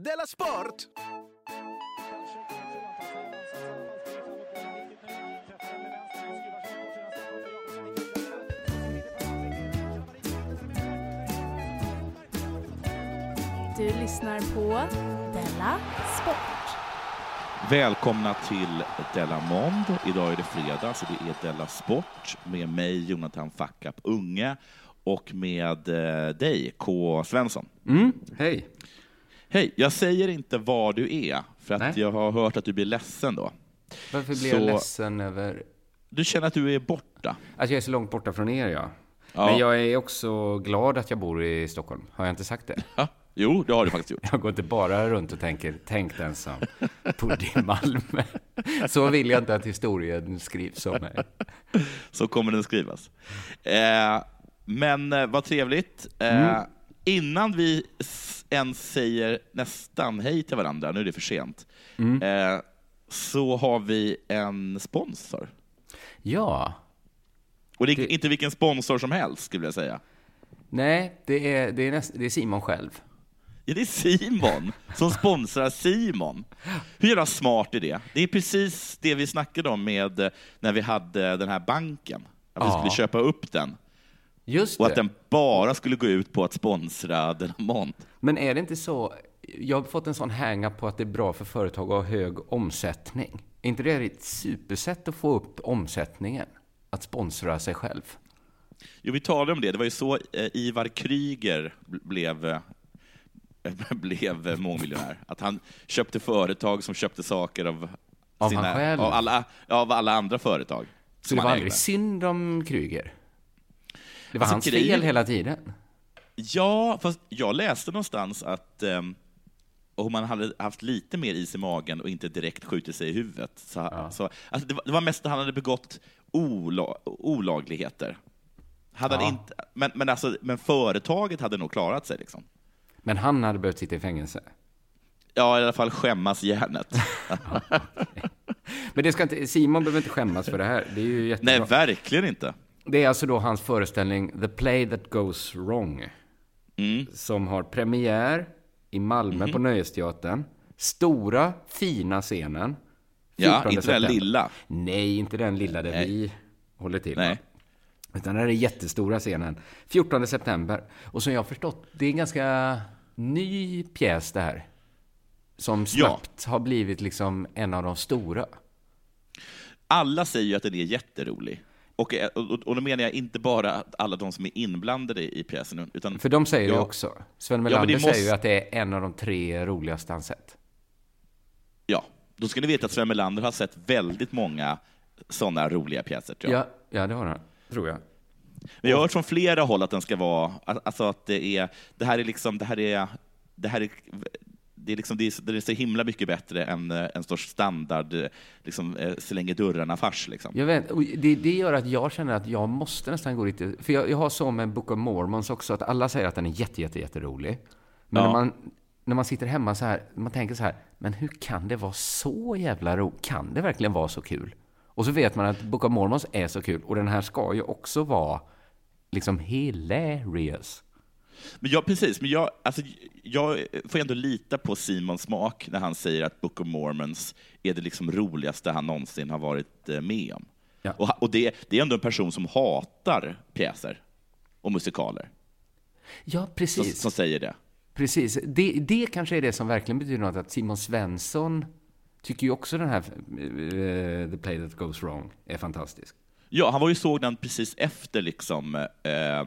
Della Sport! Du lyssnar på Della Sport. Välkomna till Della Mond. Idag är det fredag, så det är Della Sport med mig, Jonathan Fackap Unge, och med eh, dig, K. Svensson. Mm, hej. Hej, jag säger inte var du är, för att Nej. jag har hört att du blir ledsen då. Varför blir Så- jag ledsen över Du känner att du är borta. att jag är så långt borta från er, ja. Ja. Men jag är också glad att jag bor i Stockholm. Har jag inte sagt det? Ja, jo, det har du faktiskt gjort. Jag går inte bara runt och tänker, tänk den som bodde i Malmö. Så vill jag inte att historien skrivs om mig. Så kommer den skrivas. Eh, men eh, vad trevligt. Eh, Mm. Innan vi ens säger nästan hej till varandra, nu är det för sent, Mm. eh, så har vi en sponsor. Ja. Och det är Det- inte vilken sponsor som helst, skulle jag säga. Nej, det är, det är, näst, det är Simon själv. Ja, det är Simon som sponsrar Simon. Hur jävla smart är det? Det är precis det vi snackade om med eh, när vi hade den här banken. Att vi Ja. skulle köpa upp den. Just Och det. att den bara skulle gå ut på att sponsra Delamont. Men är det inte så, jag har fått en sån hänga på att det är bra för företag att ha hög omsättning. Är inte det ett supersätt att få upp omsättningen? Att sponsra sig själv? Jo, vi talade om det. Det var ju så eh, Ivar Kryger bl- blev, eh, blev eh, mångmiljonär. Att han köpte företag som köpte saker av, Av själv? av, alla, av alla andra företag. Så det var aldrig synd om Kryger? Det var Alltså, hans grejen- fel hela tiden? Ja, fast jag läste någonstans att um, om man hade haft lite mer is i magen och inte direkt skjutit sig i huvudet, så, så, alltså det, var, det var mest att han hade begått ola, olagligheter. Hade Ja. inte, men, men, alltså, men företaget hade nog klarat sig. Liksom. Men han hade behövt sitta i fängelse? Ja, i alla fall skämmas järnet. Men det ska inte, Simon behöver inte skämmas för det här. Det är ju jättebra. Nej, verkligen inte. Det är alltså då hans föreställning The Play That Goes Wrong. Mm. Som har premiär i Malmö på Nöjesteatern. Stora, fina scenen. Ja, 14 inte den september. lilla. Nej, inte den lilla där Nej. vi håller till. Nej. va? Utan den här är jättestora scenen. 14 september. Och som jag har förstått, det är en ganska ny pjäs det här. Som snabbt har blivit liksom en av de stora. Alla säger ju att den är jätterolig. Och, eh, och, och då menar jag inte bara alla de som är inblandade i pjäsen, utan För de säger det Ja. också. Sven Melander måste- säger ju att det är en av de tre roligaste han sett. Ja, då ska ni veta att Sven Melander har sett väldigt många sådana roliga pjäser, tror jag. Ja, ja, det har han. Tror jag. Men jag har hört från flera håll att den ska vara, alltså att det är, det här är liksom, det här är, det här är, det är liksom, det är, det är så himla mycket bättre än eh, en sorts standard, eh, liksom, eh, slänger dörrarna-fars. Liksom. Jag vet, och det, det gör att jag känner att jag måste nästan gå lite... För jag, jag har så med Book of Mormons också, att alla säger att den är jätte, jätte, jätterolig. Men Ja. när, man, när man sitter hemma så här, man tänker så här, men hur kan det vara så jävla roligt? Kan det verkligen vara så kul? Och så vet man att Book of Mormons är så kul, och den här ska ju också vara liksom hilarious. Men jag, precis, men jag, alltså, jag får ändå lita på Simons smak när han säger att Book of Mormons är det liksom roligaste han någonsin har varit eh, med om. Ja. Och, och det, det är ändå en person som hatar pjäser och musikaler, Ja, som, precis. som säger det. Precis. Det, det kanske är det som verkligen betyder något, att Simon Svensson tycker ju också den här eh, The Play That Goes Wrong är fantastisk. Ja, han var ju såg den precis efter liksom, eh,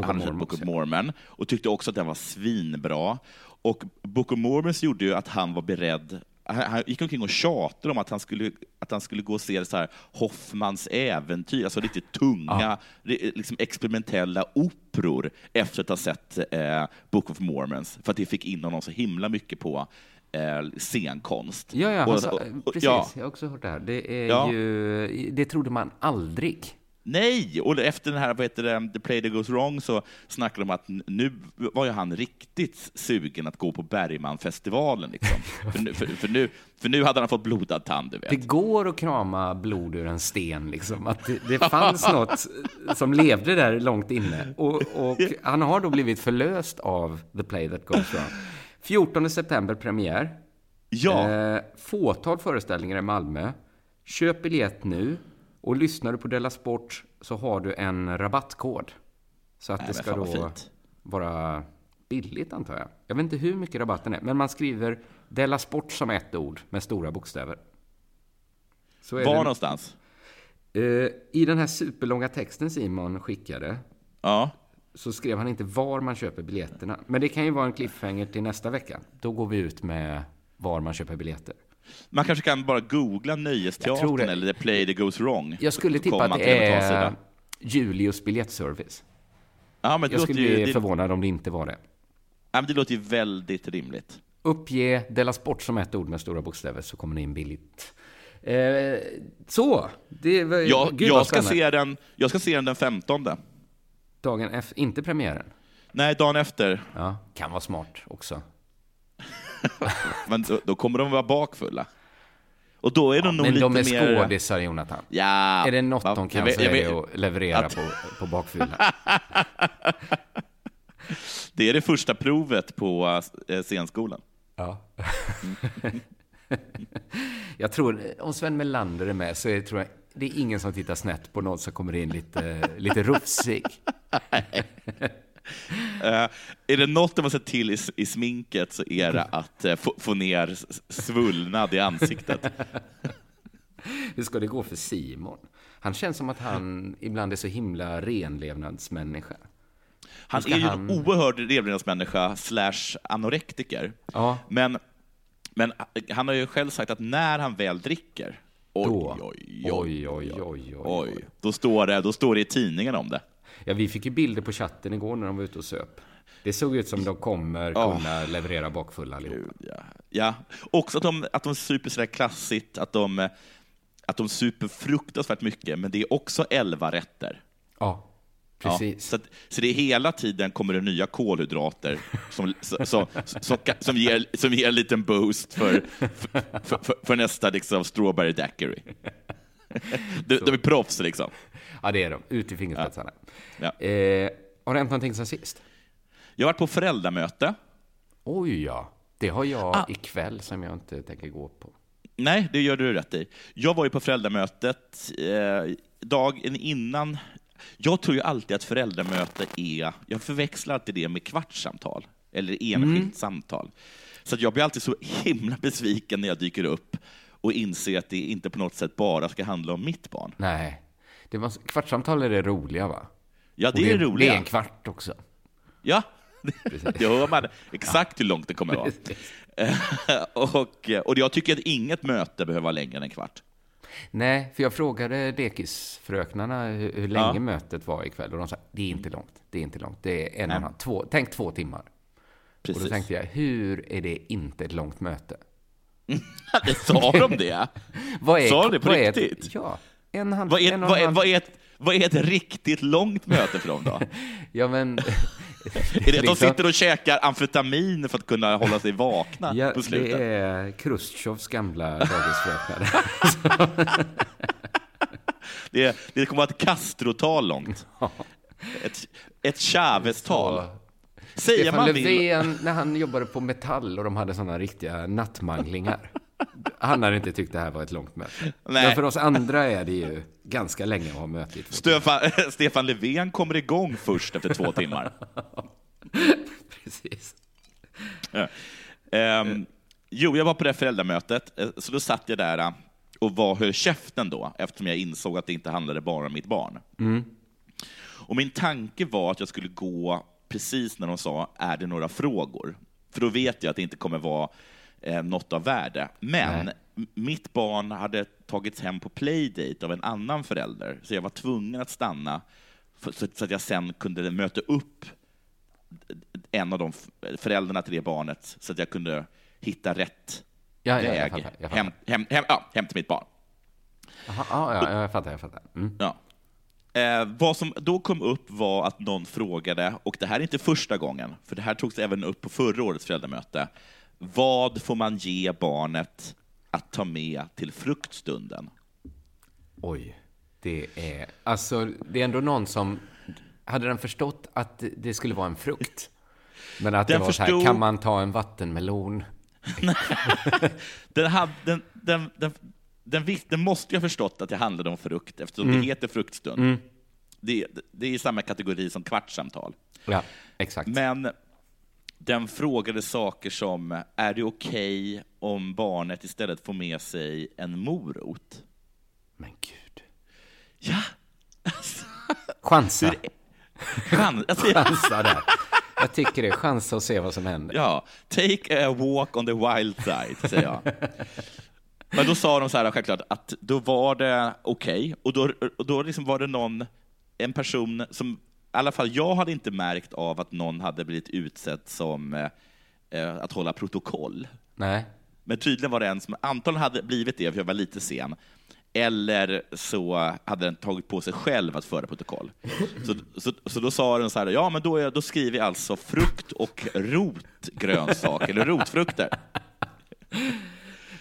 of han hade Book of. Mormon och tyckte också att den var svinbra. Och Book of Mormons gjorde ju att han var beredd han, gick omkring och tjatade om att han skulle, att han skulle gå och se så här Hoffmans äventyr, alltså riktigt tunga, ri- liksom experimentella operor efter att ha sett eh, Book of Mormons, för att det fick in honom så himla mycket på eh, scenkonst. Ja, ja, Och- sa, och- och- precis. ja. Jag har också hört det här. Det är Ja. ju... Det trodde man aldrig. Nej, och efter den här, vad heter det, The Play That Goes Wrong så snackade de om att nu var ju han riktigt sugen att gå på Bergmanfestivalen. Liksom. för, nu, för, för, nu, för nu hade han fått blodad tand, du vet. Det går att krama blod ur en sten, liksom. Att det, det fanns något som levde där långt inne. Och, och han har då blivit förlöst av The Play That Goes Wrong. 14 september premiär. Ja, Eh, fåtal föreställningar i Malmö. Köp biljett nu. Och lyssnar du på Della Sport så har du en rabattkod. Så att Nej, det ska då fint. vara billigt antar jag. Jag vet inte hur mycket rabatten är, men man skriver Della Sport som ett ord med stora bokstäver. Var det. någonstans? Eh, I den här superlånga texten Simon skickade Ja. så skrev han inte var man köper biljetterna. Men det kan ju vara en cliffhanger till nästa vecka. Då går vi ut med var man köper biljetter. Man kanske kan bara googla Nöjesteatern eller The Play That Goes Wrong. Jag skulle tippa att det är. Julius biljettservice. Ja, men det Jag låter, skulle ju, bli det, förvånad om det inte var det. ja, men det låter ju väldigt rimligt. Uppge Della Sport som ett ord med stora bokstäver så kommer ni in billigt. Eh, så, det var Jag, gud jag, ska se den, jag ska se den den 15. Dagen efter, inte premiären. Nej, dagen efter. Ja, kan vara smart också. Men då, då kommer de vara bakfulla. Och då är de nog Men lite de är mer... skådisar, Jonathan. Ja. Är det något va? de kan vet- så är det att leverera på, på bakfylla. Det är det första provet på eh, scenskolan. Ja. jag tror, om Sven Melander är med så är, tror jag, det är ingen som tittar snett på någon som kommer in lite, lite rufsig. Eh, är det något de har sett till i, i sminket så är det att eh, få, få ner svullnad i ansiktet. Hur ska det gå för Simon? Han känns som att han ibland är så himla renlevnadsmänniska. Han är ju han- en oerhörd revlevnadsmänniska slash anorektiker. Ja. Men, men han har ju själv sagt att när han väl dricker, oj, Då. oj, Oj, oj, oj, oj, oj. då står, det, då står det i tidningen om det. Ja, vi fick ju bilder på chatten igår när de var ute och söp. Det såg ut som de kommer kunna leverera bakfulla allihopa. Ja. ja. Också att de, att de super sådär klassigt, att de, att de super fruktansvärt mycket, men det är också elva rätter. Ja, Ja, precis. så, att, så det är hela tiden kommer det nya kolhydrater som, som, som, som, som, ger, som ger en liten boost för, för, för, för nästa liksom, strawberry daiquiri. De, de är proffs liksom. Ja, det är de. Ut i fingerspetsarna. Ja. Eh, har det hänt någonting sen sist? Jag har varit på föräldramöte. Oj, ja. Det har jag Ah. ikväll som jag inte tänker gå på. Nej, det gör du rätt i. Jag var ju på föräldramötet eh, dagen innan. Jag tror ju alltid att föräldramöte är, jag förväxlar alltid det med kvartssamtal, eller enskilt samtal. Så att jag blir alltid så himla besviken när jag dyker upp och inser att det inte på något sätt bara ska handla om mitt barn. Nej. Det var, kvartssamtal är det roliga, va? Ja, Och det är Det roliga. är en kvart också. Ja, det hör man exakt hur långt det kommer vara. och, och jag tycker att inget möte behöver vara längre än en kvart. Nej, för jag frågade lekisfröknarna hur, hur länge Ja. mötet var ikväll och de sa det är inte långt. Det är inte långt. Det är en och en halv, två, tänk två timmar. Precis. Och då tänkte jag, hur är det inte ett långt möte? Det sa de det? Vad är, Sa du det på är ett- riktigt? ja. En halv, Vad är, en och vad, är, halv, vad, är ett, vad är ett riktigt långt möte för dem då? Ja, men... Är det att de sitter och käkar amfetamin för att kunna hålla sig vakna Ja, på det slutet? är Chrustjovs gamla dagisfröknar. Det, det kommer att vara ett Castro-tal långt. Ett, ett Chavez-tal. Säger Stefan man vill... Löfven, när han jobbade på Metall och de hade sådana riktiga nattmanglingar. Han hade inte tyckt det här var ett långt möte. Nej. Men för oss andra är det ju ganska länge att ha möte i två timmar. Stefan, Stefan Löfven kommer igång först efter två timmar. Precis. Ehm, jo, jag var på det föräldramötet, eh, så då satt jag där eh, och var höll käften då, eftersom jag insåg att det inte handlade bara om mitt barn. Och min tanke var att jag skulle gå precis när de sa, är det några frågor? För då vet jag att det inte kommer vara eh, något av värde. Men Nej. mitt barn hade tagits hem på playdate av en annan förälder, så jag var tvungen att stanna för, så, så att jag sen kunde möta upp en av de föräldrarna till det barnet, så att jag kunde hitta rätt Ja, ja, jag väg fattar, jag fattar. hem, hem, hem, ja, hem till mitt barn. Aha, ja, ja, jag fattar, jag fattar. Mm. Ja. Eh, vad som då kom upp var att någon frågade, och det här är inte första gången, för det här togs även upp på förra årets föräldramöte. Vad får man ge barnet att ta med till fruktstunden? Oj, det är... Alltså, det är ändå någon som... Hade den förstått att det skulle vara en frukt Men att det Den var så här, förstod- kan man ta en vattenmelon? Den, hade, den, den, den, den, den måste ju ha förstått att det handlade om frukt eftersom Mm. det heter fruktstund. Det, det är i samma kategori som kvartssamtal. Ja, exakt. Men den frågade saker som, är det okej om barnet istället får med sig en morot? Men gud. Ja! Chansa. Hur- Chan- alltså, Chansa där. Jag tycker det. Chansa och se vad som händer. ja, take a walk on the wild side, säger jag. Men då sa de så här självklart att då var det okej, och då, och då liksom var det någon, en person som, alla fall jag hade inte märkt av att någon hade blivit utsedd som eh, eh, att hålla protokoll. Nej. Men tydligen var det en som antagligen hade blivit det, för jag var lite sen. Eller så hade den tagit på sig själv att föra protokoll. Så, så, så då sa den så här, ja men då, är, då skriver jag alltså frukt och rotgrönsak, eller rotfrukter.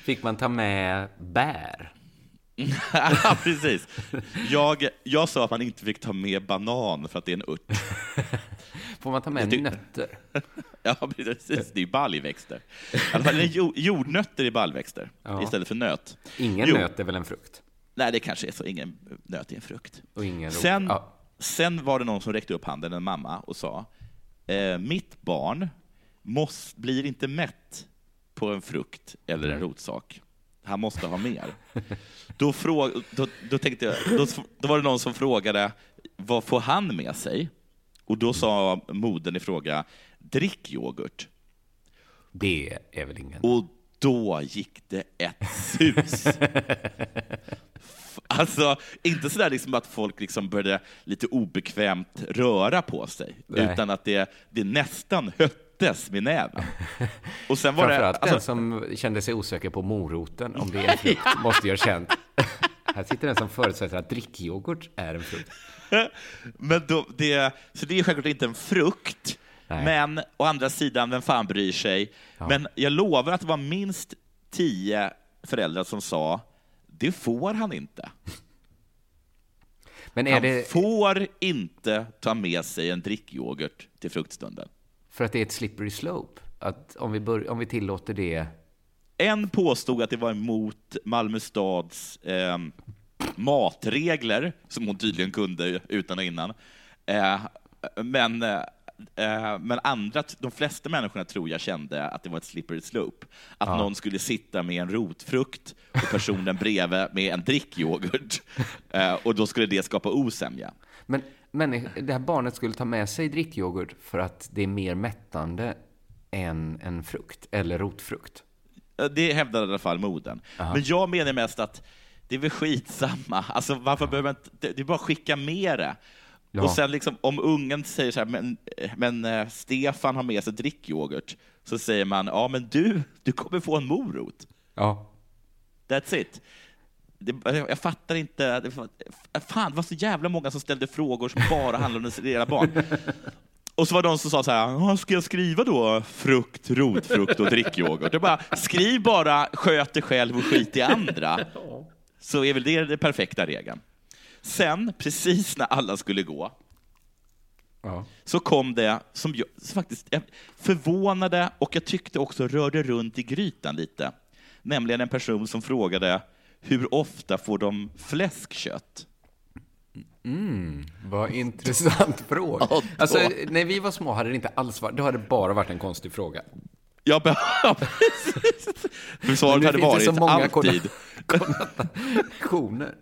Fick man ta med bär? precis. Jag, jag sa att man inte fick ta med banan för att det är en ört. Får man ta med Det- nötter? Ja, precis. Det är ju baljväxter. Är jo- jordnötter i baljväxter Ja. istället för nöt. Ingen Jo. nöt är väl en frukt? Nej, det kanske är så. Ingen nöt är en frukt. Och ingen. Sen, Ja. sen var det någon som räckte upp handen, en mamma, och sa eh, mitt barn måste, blir inte mätt på en frukt eller en rotsak. Han måste ha mer. Då, fråg, då, då, tänkte jag, då, då var det någon som frågade vad får han med sig? Och då sa modern i fråga, drick yoghurt. Det är väl ingen... Och då gick det ett sus. Alltså, inte sådär liksom att folk liksom började lite obekvämt röra på sig, Nej. utan att det, det nästan höttes med näven. Och sen var det... Alltså, den som kände sig osäker på moroten, om det är en frukt, måste ju ha känt. Här sitter den som förutsätter att drickyoghurt är en frukt. men då, det, så det är självklart inte en frukt, Nej. men å andra sidan, vem fan bryr sig? Men jag lovar att det var minst tio föräldrar som sa, det får han inte. Men Han det får inte ta med sig en drickyoghurt till fruktstunden. För att det är ett slippery slope? Att om vi, bör, om vi tillåter det... En påstod att det var emot Malmö stads eh, matregler, som hon tydligen kunde utan och innan. Eh, men, eh, eh, men andra, de flesta människorna tror jag kände att det var ett slippery slope. Att någon skulle sitta med en rotfrukt och personen bredvid med en drickyoghurt. Eh, och då skulle det skapa osämja. Men, men det här barnet skulle ta med sig drickyoghurt för att det är mer mättande än en frukt, eller rotfrukt. Ja, Det hävdade i alla fall modern. Men jag menar mest att det är väl skitsamma. Alltså, varför behöver man inte... Det det är bara att skicka med det. Ja. Och sen liksom, om ungen säger så här, men, men eh, Stefan har med sig drickyoghurt, så säger man, ja men du, du kommer få en morot. Ja. That's it. Det, jag fattar inte. Fan, det var så jävla många som ställde frågor som bara handlade om deras barn. Och så var det de som sa så här, "Ja, ska jag skriva då frukt, rotfrukt och drickyoghurt? Jag bara, skriv bara sköt dig själv och skit i andra. Så är väl det den perfekta regeln. Sen, precis när alla skulle gå, ja. så kom det som jag som faktiskt jag förvånade och jag tyckte också rörde runt i grytan lite. Nämligen en person som frågade hur ofta får de fläskkött? Vad intressant fråga. Alltså, när vi var små hade det inte alls varit, då hade det bara varit en konstig fråga. Ja, precis. För svaret hade varit så många alltid. Konnotationer.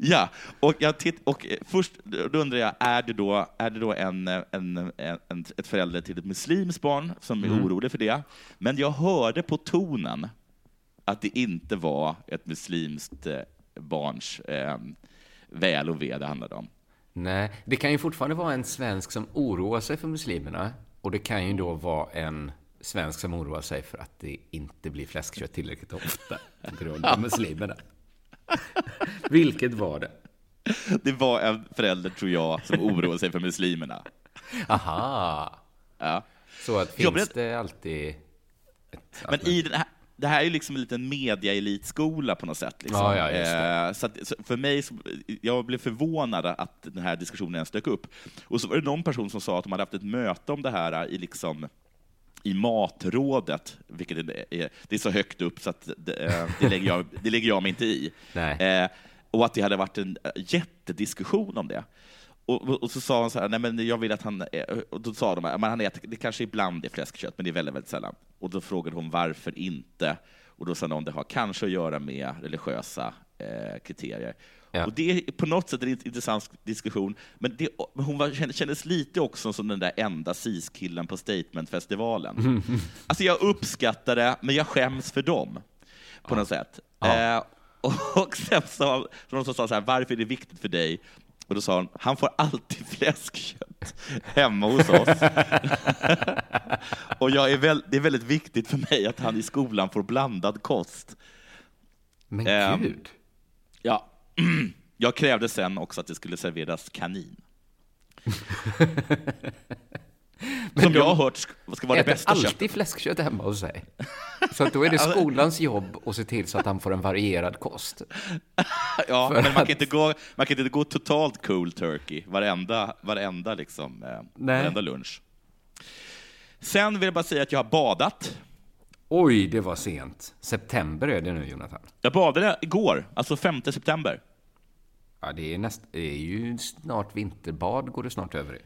Ja, och, jag titt, och eh, först då undrar jag, är det då, är det då en, eh, en, en, en, ett förälder till ett muslimskt barn som är Mm. orolig för det? Men jag hörde på tonen att det inte var ett muslimskt eh, barns eh, väl och ve det handlade om. Nej, det kan ju fortfarande vara en svensk som oroar sig för muslimerna. Och det kan ju då vara en svensk som oroar sig för att det inte blir fläskkött tillräckligt ofta på grund av muslimerna. Vilket var det? Det var en förälder, tror jag, som oroade sig för muslimerna. Aha! Ja. Så att finns det alltid... Men i den här, det här är liksom en liten media-elitskola på något sätt. Liksom. Ja, ja. Eh, så, att, så för mig, så, jag blev förvånad att den här diskussionen ens dök upp. Och så var det någon person som sa att de hade haft ett möte om det här i liksom i matrådet, vilket är, är, det är så högt upp så att det, eh, det, lägger, jag, det lägger jag mig inte i. Eh, och att det hade varit en jättediskussion om det. Och, och, så sa han så här, nej men jag vill att han, och då sa de, men han äter, det kanske ibland är fläskkött, men det är väldigt, väldigt sällan. Och då frågade hon varför inte? Och då sa någon, det har kanske att göra med religiösa eh, kriterier. Ja. Och det är på något sätt en intressant diskussion, men det, hon var, kändes- lite också som den där enda cis-killen på Statementfestivalen. Alltså jag uppskattar det, men jag skäms för dem, på något sätt. Ja. Eh, och sen så, så någon som sa så här, varför är det viktigt för dig? Och då sa hon, han får alltid fläskkött hemma hos oss. och jag är väl, det är väldigt viktigt för mig att han i skolan får blandad kost. Men Ehm, gud. Ja, jag krävde sen också att det skulle serveras kanin. Som jag har hört sk- ska vara det Äter bästa alltid köttet. fläskkött hemma hos sig. Så att då är det skolans jobb att se till så att han får en varierad kost. Ja, för men man kan, inte gå, man kan inte gå totalt cool turkey varenda, varenda, liksom, eh, Nej. varenda lunch. Sen vill jag bara säga att jag har badat. Oj, det var sent. September är det nu, Jonathan. Jag badade igår, alltså 5 september. Ja, det är, näst, det är ju snart vinterbad, går det snart över i.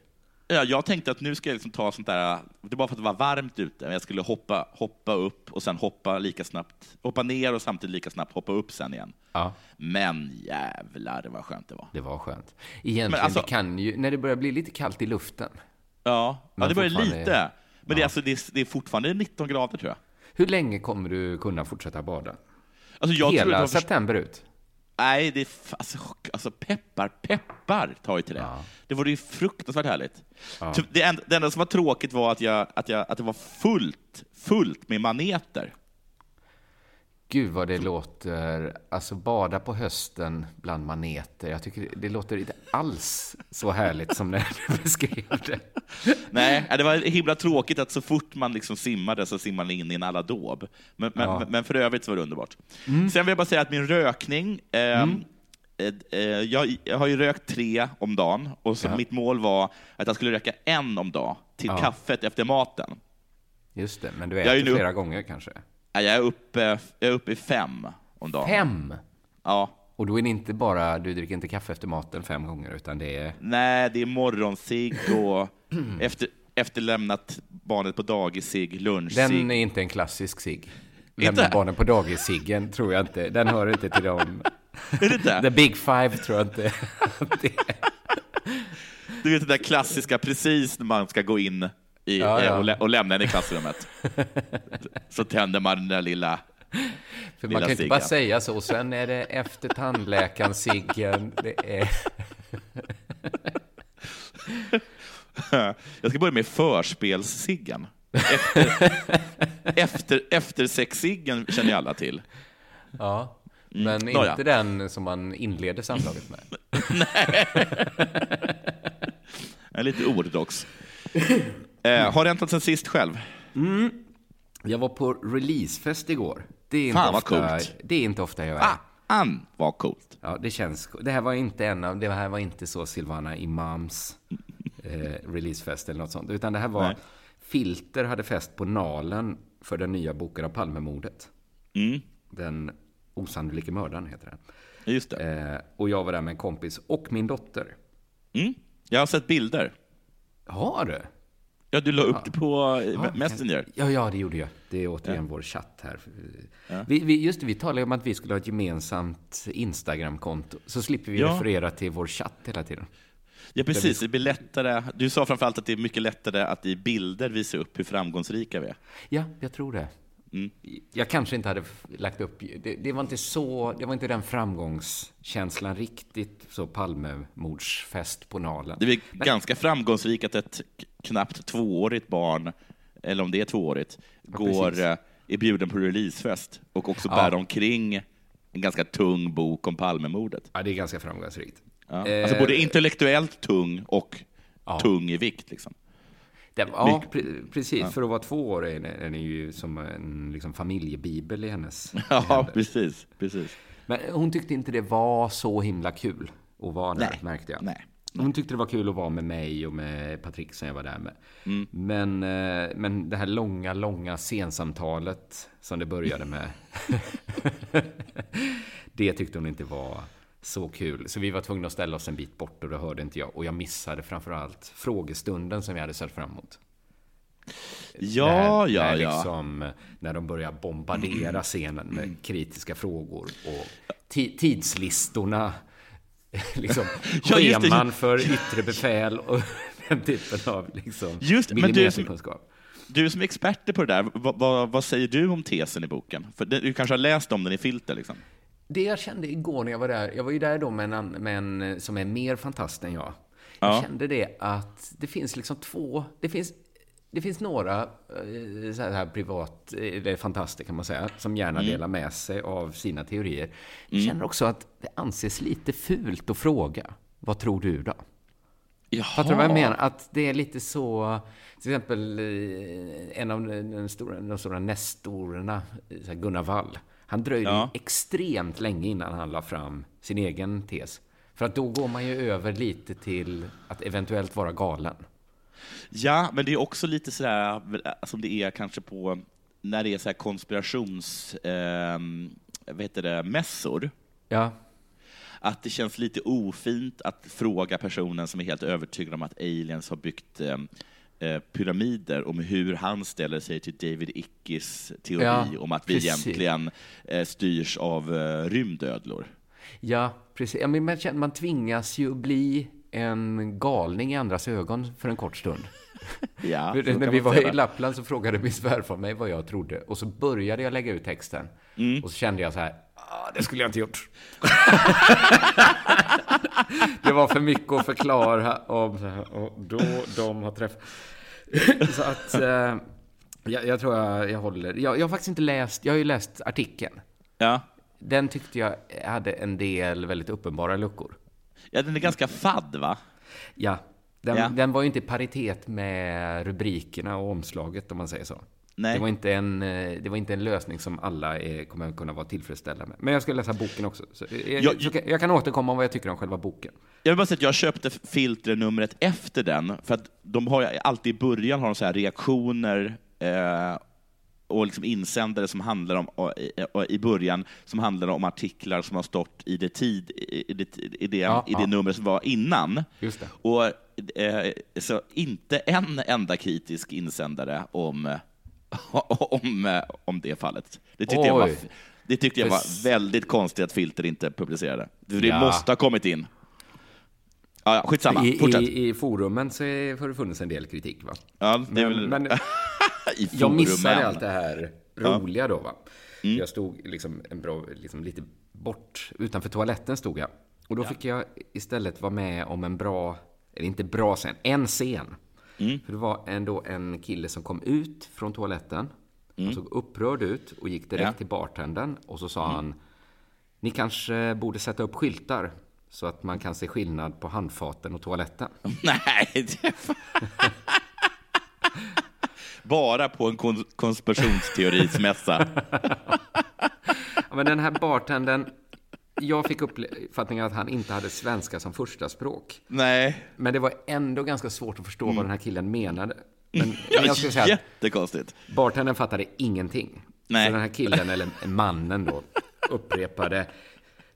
Ja, jag tänkte att nu ska jag liksom ta sånt där, det bara för att det var varmt ute, men jag skulle hoppa, hoppa upp och sen hoppa lika snabbt, hoppa ner och samtidigt lika snabbt hoppa upp sen igen. Ja, Men jävlar vad skönt det var. det var skönt. Egentligen, Men alltså- det kan ju, när det börjar bli lite kallt i luften. Ja, ja det börjar lite. Men det, är alltså, det, är, det är fortfarande 19 grader tror jag. Hur länge kommer du kunna fortsätta bada? Alltså, Hela var september ut? Nej, det är alltså, alltså peppar, peppar ju till det. Ja. Det vore ju fruktansvärt härligt. Ja. Det, enda, det enda som var tråkigt var att, jag, att, jag, att det var fullt, fullt med maneter. Gud vad det låter, alltså bada på hösten bland maneter. Jag tycker det låter inte alls så härligt som när du beskrev det. Nej, det var himla tråkigt att så fort man liksom simmade så simmade man in i en aladåb. Men, men, Ja. men för övrigt så var det underbart. Sen vill jag bara säga att min rökning, ehm, eh, eh, jag, jag har ju rökt tre om dagen och så Ja. mitt mål var att jag skulle röka en om dagen till Ja. kaffet efter maten. Just det, men du Jag är äter nu- flera gånger kanske? Jag är uppe, jag är uppe i fem om dagen. Fem! Ja. Och då är det inte bara, du dricker inte kaffe efter maten fem gånger, utan det är... Nej, det är morgonsig och efter, efterlämnat barnet på dagis-sig, lunch-sig. Den är inte en klassisk cigg. Lämna Inte? barnen på dagis-ciggen tror jag inte. Den hör inte till dem. Är det inte? The big five tror jag inte att det är. Du vet det där klassiska precis när man ska gå in i, Ja, ja. eh, Och, lä- och lämna henne i klassrummet. så tänder man den där lilla... För man kan inte bara säga så. Sen är det efter tandläkaren, ciggen. Det är... Jag ska börja med förspelsciggen. Efter, efter, efter sexciggen känner ju alla till. Ja. Men Nåja. inte den som man inleder samlaget med. Jag är lite oortodox. Eh, har något sen sist själv? Jag var på releasefest igår. Det är inte Fan, vad ofta, coolt. Det är inte ofta jag är. Ah, an var coolt. Ja, det känns... Det här var inte en av... Det här var inte så Silvana Imams eh, releasefest eller något sånt. Utan det här var... Nej. Filter hade fest på Nalen för den nya boken av Palmemordet. Mm, Den osannolike mördaren heter den. just det. Eh, och jag var där med en kompis och min dotter. Mm. Jag har sett bilder. Har du? Ja, du la upp det på eh, Ja, Messenger. Ja, ja, det gjorde jag. Det är återigen vår chatt här. Vi, vi, just det, vi talade om att vi skulle ha ett gemensamt Instagram-konto. Så slipper vi Ja. referera till vår chatt hela tiden. Ja, precis. Det blir lättare. Du sa framförallt att det är mycket lättare att i bilder visa upp hur framgångsrika vi är. Ja, jag tror det. Mm. Jag kanske inte hade lagt upp... Det, det var inte så... Det var inte den framgångskänslan riktigt, så Palmemordsfest på Nalen. Det är ganska framgångsrikt att ett knappt tvåårigt barn, eller om det är tvåårigt, går, precis. eh, är bjuden på releasefest och också Ja. bär omkring en ganska tung bok om Palmemordet. Ja, det är ganska framgångsrikt. Ja. Eh, Alltså både intellektuellt tung och Ja. tung i vikt. Liksom. Det, ja, pre- precis. För att vara två år är den är ju som en liksom, familjebibel i hennes Ja, händer. precis. precis. Men hon tyckte inte det var så himla kul att vara där, Nej. märkte jag. Nej. Hon tyckte det var kul att vara med mig och med Patrik som jag var där med. Mm. Men, eh, men det här långa, långa scensamtalet som det började med. det tyckte hon inte var så kul. Så vi var tvungna att ställa oss en bit bort och det hörde inte jag. Och jag missade framförallt frågestunden som vi hade sett fram emot. Ja, När- ja, när ja. Liksom, när de börjar bombardera scenen med kritiska frågor och ti- tidslistorna. liksom, Ja, scheman för yttre befäl och den typen av liksom, Just men du som- millimeterkunskap. Du som är expert på det där, vad, vad, vad säger du om tesen i boken? För du kanske har läst om den i filter? Liksom. Det jag kände igår när jag var där, jag var ju där då med en, med en som är mer fantast än jag. Jag Ja. kände det att det finns liksom två, det finns, det finns några eh, så här, privat, eh, eller fantaster kan man säga, som gärna Mm. delar med sig av sina teorier. Jag känner också att det anses lite fult att fråga. Vad tror du då? Jaha. Fattar du vad jag menar? Att det är lite så... Till exempel eh, en av den stora, de stora nestorerna, Gunnar Wall. Han dröjde Ja. extremt länge innan han la fram sin egen tes. För att då går man ju över lite till att eventuellt vara galen. Ja, men det är också lite sådär som det är kanske på när det är så här konspirations... Eh, vad heter det? Mässor. Ja, Att det känns lite ofint att fråga personen som är helt övertygad om att aliens har byggt eh, eh, pyramider om hur han ställer sig till David Ickes teori Ja, om att vi precis. egentligen eh, styrs av eh, rymdödlor. ja precis. Ja, men man, känner, man tvingas ju bli en galning i andras ögon för en kort stund. Ja, när vi var säga. i Lappland så frågade min svärfar mig vad jag trodde. Och så började jag lägga ut texten. Mm. Och så kände jag så här, ah, det skulle jag inte gjort. det var för mycket att förklara om och då de har träffat. så att, eh, jag, jag tror jag, jag håller. Jag, jag har faktiskt inte läst, jag har ju läst artikeln. Ja. Den tyckte jag hade en del väldigt uppenbara luckor. ja, den är ganska fadd, va? Ja, den, Ja. den var ju inte i paritet med rubrikerna och omslaget om man säger så. Nej. Det, var inte en, eh, det var inte en lösning som alla är, kommer kunna vara tillfredsställda med. Men jag ska läsa boken också. Så jag, Jag- så kan, jag kan återkomma om vad jag tycker om själva boken. Jag vill bara säga att jag köpte filternumret efter den, för att de har alltid i början har de så här reaktioner eh, och liksom insändare som handlar om, i- början, som handlar om artiklar som har stått i det, tid, i det, i det, Ja, i det ja. nummer som var innan. Och så inte en enda kritisk insändare om, om, eh, om det fallet. Det tyckte jag var, Oj. det tyckte jag var väldigt konstigt att Filter inte publicerade. Det Ja. måste ha kommit in. Ja, ja, skitsamma, I, fortsätt. i, I forumen så har det funnits en del kritik va? ja, det är Men, väl... men I jag missade allt det här roliga då va. Mm. Jag stod liksom en bra, liksom lite bort, utanför toaletten stod jag. Och då fick jag istället vara med om en bra, eller inte bra scen, en scen. Mm. För det var ändå en kille som kom ut från toaletten. Han såg upprörd ut och gick direkt Mm. Ja. till bartendern. Och så sa han, ni kanske borde sätta upp skyltar så att man kan se skillnad på handfaten och toaletten. Nej, det... Bara på en kon- konspirationsteorismässa. Ja, men den här bartendern, jag fick uppfattningen att han inte hade svenska som första språk. Nej. Men det var ändå ganska svårt att förstå vad den här killen menade. Men, Mm. Men jag ska säga jättekonstigt. bartendern fattade ingenting. Nej. Så den här killen, eller mannen då, upprepade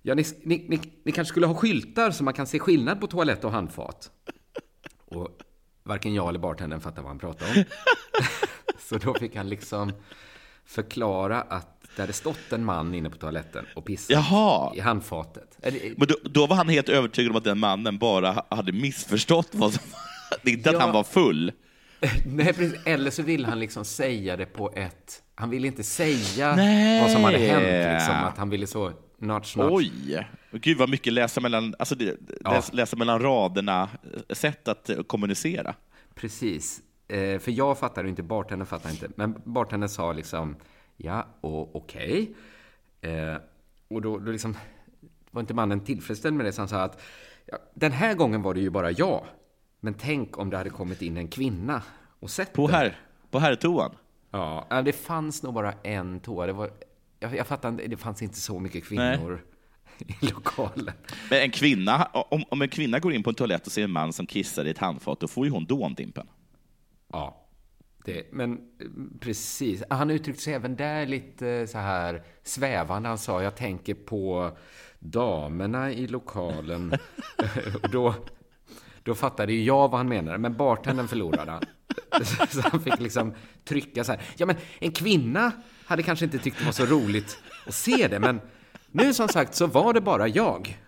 Ja, ni, ni, ni, ni kanske skulle ha skyltar så man kan se skillnad på toalett och handfat. Och varken jag eller bartendern fattade vad han pratade om. så då fick han liksom förklara att det hade stått en man inne på toaletten och pissat Jaha. i handfatet. Men då, då var han helt övertygad om att den mannen bara ha- hade missförstått vad som... Inte att Ja. han var full. Nej, precis. Eller så vill han liksom säga det på ett... Han ville inte säga Nej. vad som hade hänt. Liksom, att han ville så... Notch, notch. Oj! Gud vad mycket läsa mellan, alltså det, Ja. läs, läsa mellan raderna, eh, sätt att eh, kommunicera. Precis. Eh, för jag fattade inte, bartendern fattade inte. Men bartendern sa liksom, ja, och okej. Eh, och då, då liksom var inte mannen tillfredsställd med det, så han sa att ja, den här gången var det ju bara jag. Men tänk om det hade kommit in en kvinna och sett På, här, på herrtoan. Ja, ja, det fanns nog bara en toa. Det, var, jag, jag fattar inte, det fanns inte så mycket kvinnor i lokalen. Men en kvinna, om, om en kvinna går in på en toalett och ser en man som kissar i ett handfat, då får ju hon dåndimpen. Ja, det, men eh, precis. Han uttryckte sig även där lite så här svävande. Han sa, jag tänker på damerna i lokalen. då, då fattade ju jag vad han menade, men bartendern förlorade han. Så han fick liksom trycka så här. Ja, men en kvinna hade kanske inte tyckt det var så roligt att se det, men nu som sagt så var det bara jag.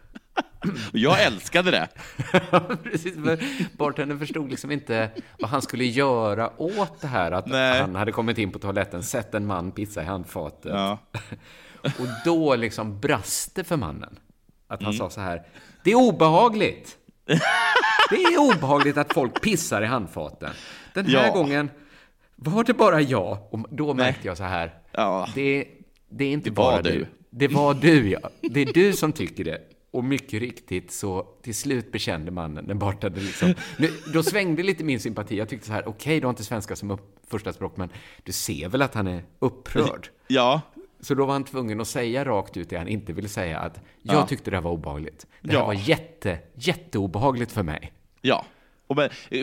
Jag älskade det. Precis, för bartendern förstod liksom inte vad han skulle göra åt det här att Nej. han hade kommit in på toaletten, sett en man pissa i handfatet. Ja. Och då liksom brast det för mannen. Att Mm. han sa så här, det är obehagligt. Det är obehagligt att folk pissar i handfaten. Den här Ja. gången var det bara jag. Och då märkte jag så här, Ja. det, det är inte Det bara du. du. Det var du, ja. Det är du som tycker det. Och mycket riktigt så till slut bekände mannen, den bartade liksom. Nu, då svängde lite min sympati. Jag tyckte så här, okej, du har inte svenska som upp, första språk, men du ser väl att han är upprörd? Ja. Så då var han tvungen att säga rakt ut det han inte ville säga, att jag Ja. tyckte det här var obehagligt. Det här Ja. var jätte, jätteobehagligt för mig. Ja. Och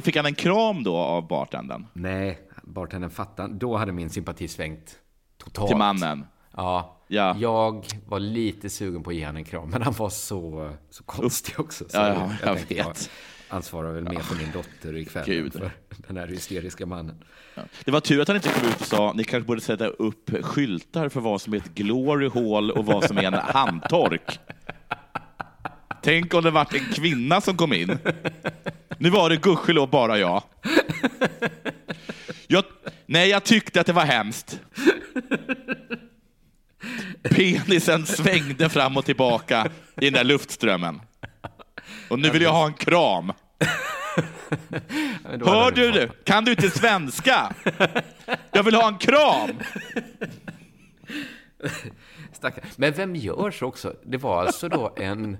fick han en kram då av bartendern? Nej, bartendern fattade. Då hade min sympati svängt totalt. Till mannen? Ja. Ja. Jag var lite sugen på att ge honom en kram, men han var så, så konstig också. Så Ja, ja, jag tänkte, vet. ansvarar väl mer för min dotter ikväll Gud. för den här hysteriska mannen. Det var tur att han inte kom ut och sa ni kanske borde sätta upp skyltar för vad som är ett glory hall och vad som är en handtork. Tänk om det varit en kvinna som kom in. Nu var det gudskelov bara jag. jag. Nej, jag tyckte att det var hemskt. Penisen svängde fram och tillbaka i den där luftströmmen. Och nu vill jag ha en kram. Hör du det? Kan du inte svenska? Jag vill ha en kram! Stackarn. Men vem gör så också? Det var alltså då en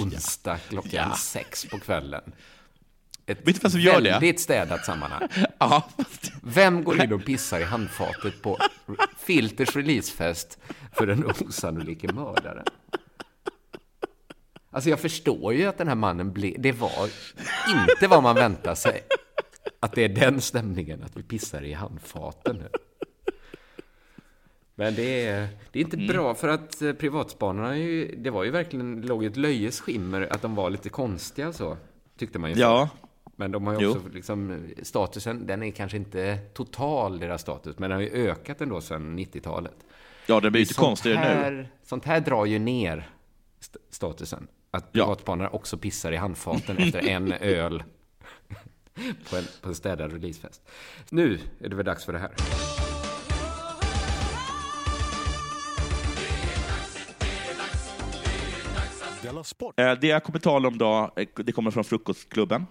onsdag klockan Ja. sex på kvällen. Ett Vet du vem som gör det? väldigt städat sammanhang. Ja, fast- Vem går in och pissar i handfatet på Filters releasefest för den osannolike mördaren? Alltså jag förstår ju att den här mannen blev... Det var inte vad man väntar sig. Att det är den stämningen, att vi pissar i handfaten nu. Men det är, det är inte Mm. bra för att eh, privatspanarna, ju, det var ju verkligen, låg ett löjes skimmer att de var lite konstiga så, tyckte man ju. ja. Men de har ju Jo. också liksom, statusen, den är kanske inte total deras status, men den har ju ökat ändå sedan 90-talet. ja, det blir inte Sånt konstigare nu. här, Sånt här drar ju ner st- statusen. Att Ja. privatspanare också pissar i handfaten efter en öl på en, på en städad releasefest. Nu är det väl dags för det här. Eh, Det jag kommer tala om då, eh, det kommer från Frukostklubben.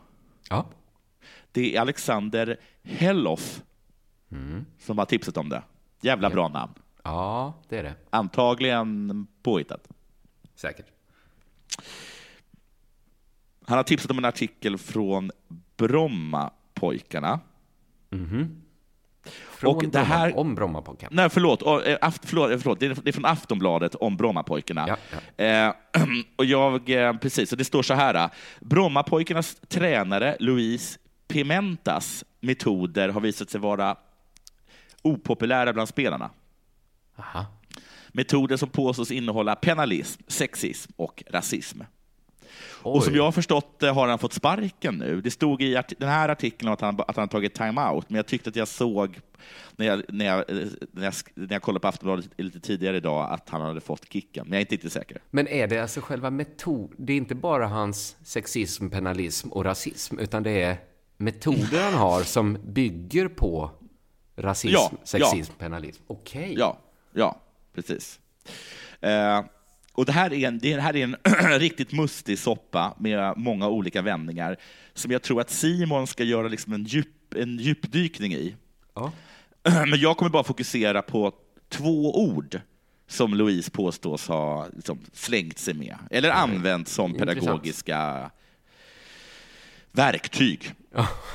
Ja. Det är Alexander Helloff som har tipsat om det. Jävla bra namn. ja, det är det. Antagligen påhittat. Säkert. Han har tipsat om en artikel från Brommapojkarna. Från Och det Bromma, här- Om Brommapojkarna. Nej, förlåt. Eh, aft, förlåt, eh, förlåt. Det, är, det är från Aftonbladet om Brommapojkarna. Ja, Eh, och jag, eh, precis, och det står så här. Brommapojkarnas tränare Luis Pimentas metoder har visat sig vara opopulära bland spelarna. Aha. Metoder som påstås innehålla penalism, sexism och rasism. Och Oj. som jag har förstått det har han fått sparken nu. Det stod i den här artikeln att han, att han tagit time-out, men jag tyckte att jag såg när jag, när, jag, eh, när, jag, när jag kollade på Aftonbladet lite tidigare idag att han hade fått kicken, men jag är inte riktigt säker. Men är det alltså själva metod... Det är inte bara hans sexism, penalism och rasism, utan det är metoder han har som bygger på rasism, Ja, sexism, penalism. Okej. Ja, ja, precis. Eh, och det här är en, det här är en riktigt mustig soppa med många olika vändningar som jag tror att Simon ska göra liksom en, djup, en djupdykning i. Ja. Men jag kommer bara fokusera på två ord som Louise påstås ha liksom, slängt sig med, eller använt som Intressant. pedagogiska verktyg.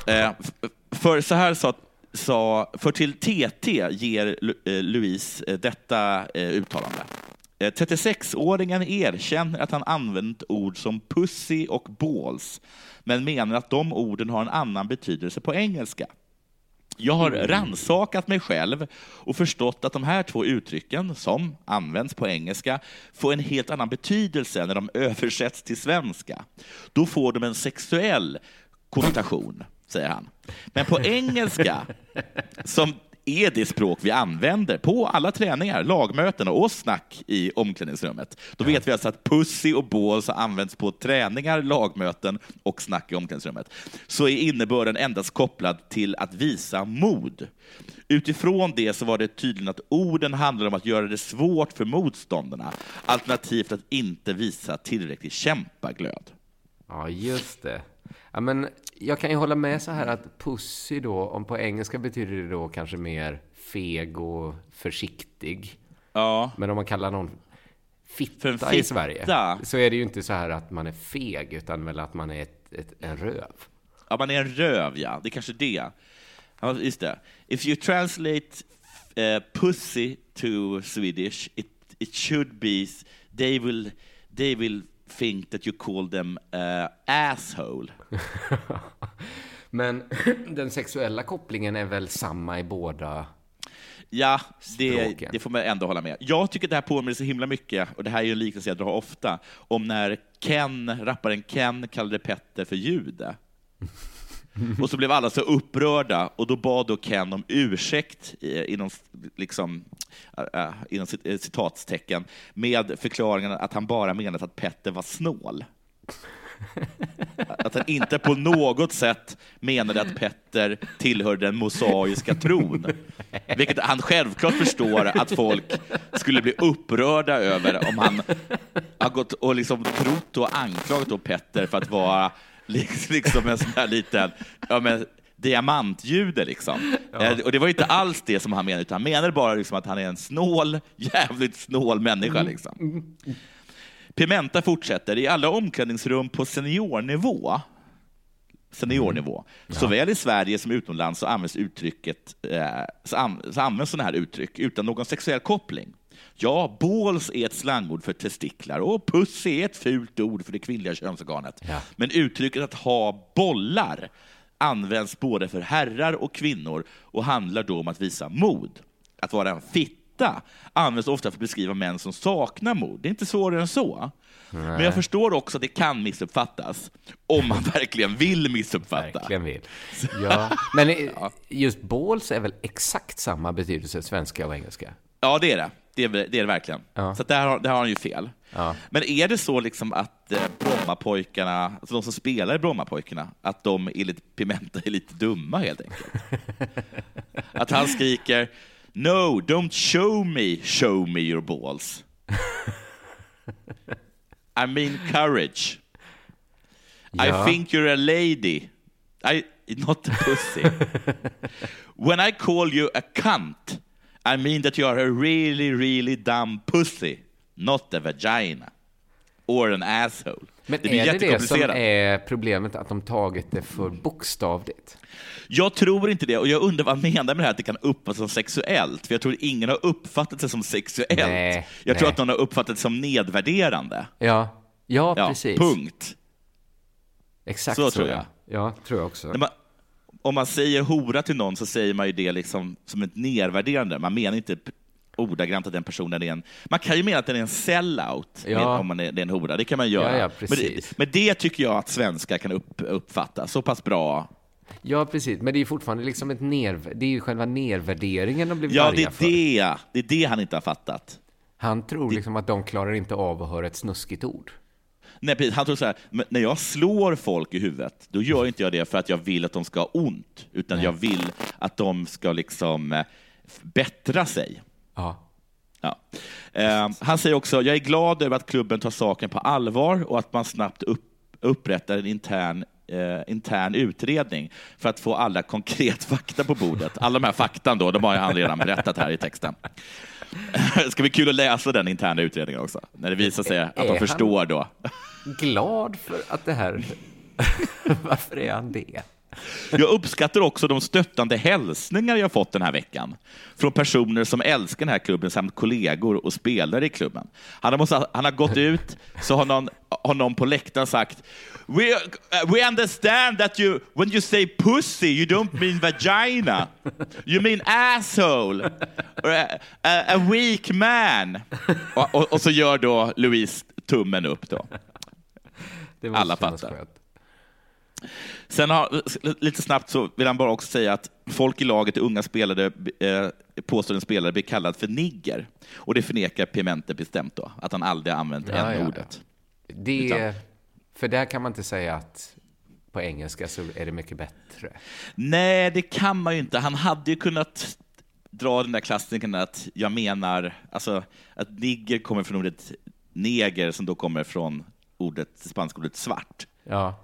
Eh, f- För så här sa, sa för till TT ger eh, Louise eh, detta eh, uttalande. Eh, 36-åringen erkänner att han använt ord som pussy och balls, men menar att de orden har en annan betydelse på engelska. Jag har ransakat mig själv och förstått att de här två uttrycken, som används på engelska, får en helt annan betydelse när de översätts till svenska. Då får de en sexuell konnotation, säger han. Men på engelska, som är det språk vi använder på alla träningar, lagmöten och snack i omklädningsrummet. Då vet vi alltså att pussy och balls har använts på träningar, lagmöten och snack i omklädningsrummet. Så är innebörden endast kopplad till att visa mod. Utifrån det så var det tydligen att orden handlade om att göra det svårt för motståndarna, alternativt att inte visa tillräcklig kämpaglöd. Ja, just det. Ja, men jag kan ju hålla med så här att pussy då, om på engelska betyder det då kanske mer feg och försiktig. Ja, Men om man kallar någon fitta, en i fitta. Sverige så är det ju inte så här att man är feg, utan väl att man är ett, ett, en röv. Ja, man är en röv, ja. Det är kanske det. Ja, just det. If you translate uh, pussy to Swedish, it, it should be they will, they will think that you call them uh, asshole. Men den sexuella kopplingen är väl samma i båda? Ja, det, det får man ändå hålla med. Jag tycker det här påminner så himla mycket, och det här är ju en liknelse jag drar ofta, om när Ken, rapparen Ken kallade Petter för jude. Och så blev alla så upprörda, och då bad då Ken om ursäkt eh, inom, liksom, äh, inom citatstecken med förklaringen att han bara menat att Petter var snål. Att han inte på något sätt menade att Petter tillhörde den mosaiska tron. Vilket han självklart förstår att folk skulle bli upprörda över om han har gått och liksom trott och anklagat då Petter för att vara liksom liksom en sån här liten ja, men, diamantjude. Liksom. Eh, Och det var inte alls det som han menade, utan han menade bara liksom att han är en snål, jävligt snål människa. Liksom. Pimenta fortsätter, i alla omklädningsrum på seniornivå, seniornivå, såväl i Sverige som utomlands så används uttrycket, eh, så, an, så används sådana här uttryck utan någon sexuell koppling. Ja, balls är ett slangord för testiklar och puss är ett fult ord för det kvinnliga könsorganet. Ja. Men uttrycket att ha bollar används både för herrar och kvinnor och handlar då om att visa mod. Att vara en fitta används ofta för att beskriva män som saknar mod. Det är inte svårare än så. Men jag förstår också att det kan missuppfattas, om man verkligen vill missuppfatta. Verkligen vill. Ja. Men just balls är väl exakt samma betydelse svenska och engelska? Ja, det är det. Det är det, är det verkligen. Ja. Så att där, har, där har han ju fel. Ja. Men är det så liksom att eh, Brommapojkarna, alltså de som spelar i Brommapojkarna, att de enligt Pimenta är lite dumma helt enkelt? att han skriker No, don't show me, show me your balls. I mean courage. Ja. I think you're a lady. I, not a pussy. When I call you a cunt, I mean that you are a really, really dumb pussy, not a vagina. Or an asshole. Men det är det det som är problemet, att de tagit det för bokstavligt? Jag tror inte det, och jag undrar vad han menar med det här att det kan uppfattas som sexuellt, för jag tror ingen har uppfattat det som sexuellt. Nej, jag tror nej. att någon har uppfattat det som nedvärderande. Ja, ja, Ja, precis. punkt. Exakt Så så, tror ja. Ja, tror jag också. Om man säger hora till någon så säger man ju det liksom som ett nedvärderande. Man menar inte ordagrant att den personen är en... Man kan ju mena att den är en sellout Ja. om man är, det är en hora. Det kan man göra. Ja, ja, men, det, men det tycker jag att svenskar kan upp, uppfatta så pass bra. Ja, precis. Men det är ju fortfarande liksom ett ner... Det är ju själva nedvärderingen de blivit Ja, arga det är för. det. Det är det han inte har fattat. Han tror liksom att de klarar inte av att höra ett snuskigt ord. Nej, precis. Han tror så här, när jag slår folk i huvudet, då gör inte jag det för att jag vill att de ska ha ont, utan jag vill att de ska liksom eh, bättra sig. Ja. Ja. Eh, han säger också, jag är glad över att klubben tar saken på allvar och att man snabbt upp, upprättar en intern, eh, intern utredning för att få alla konkret fakta på bordet. Alla de här faktan då, de har han redan berättat här i texten. Det ska bli kul att läsa den interna utredningen också, när det visar sig att de förstår då. Glad för att det här... Varför är han det? Jag uppskattar också de stöttande hälsningar jag fått den här veckan från personer som älskar den här klubben samt kollegor och spelare i klubben. Han har, måste, han har gått ut, så har någon, har någon på läktaren sagt We, uh, we understand that you, when you say pussy, you don't mean vagina. You mean asshole. Or a, a, a weak man. Och, och, och så gör då Louise tummen upp. Då. Alla fattar. skönt. Sen har, lite snabbt så vill han bara också säga att folk i laget, unga spelare, eh, påstår en spelare blir kallad för nigger. Och det förnekar Pimente bestämt då, att han aldrig har använt Ja, ja, ja. n-ordet. Det, för där kan man inte säga att på engelska så är det mycket bättre. Nej, det kan man ju inte. Han hade ju kunnat dra den där klassikern att jag menar, alltså att nigger kommer från ordet neger som då kommer från ordet, det spanska ordet svart. Ja.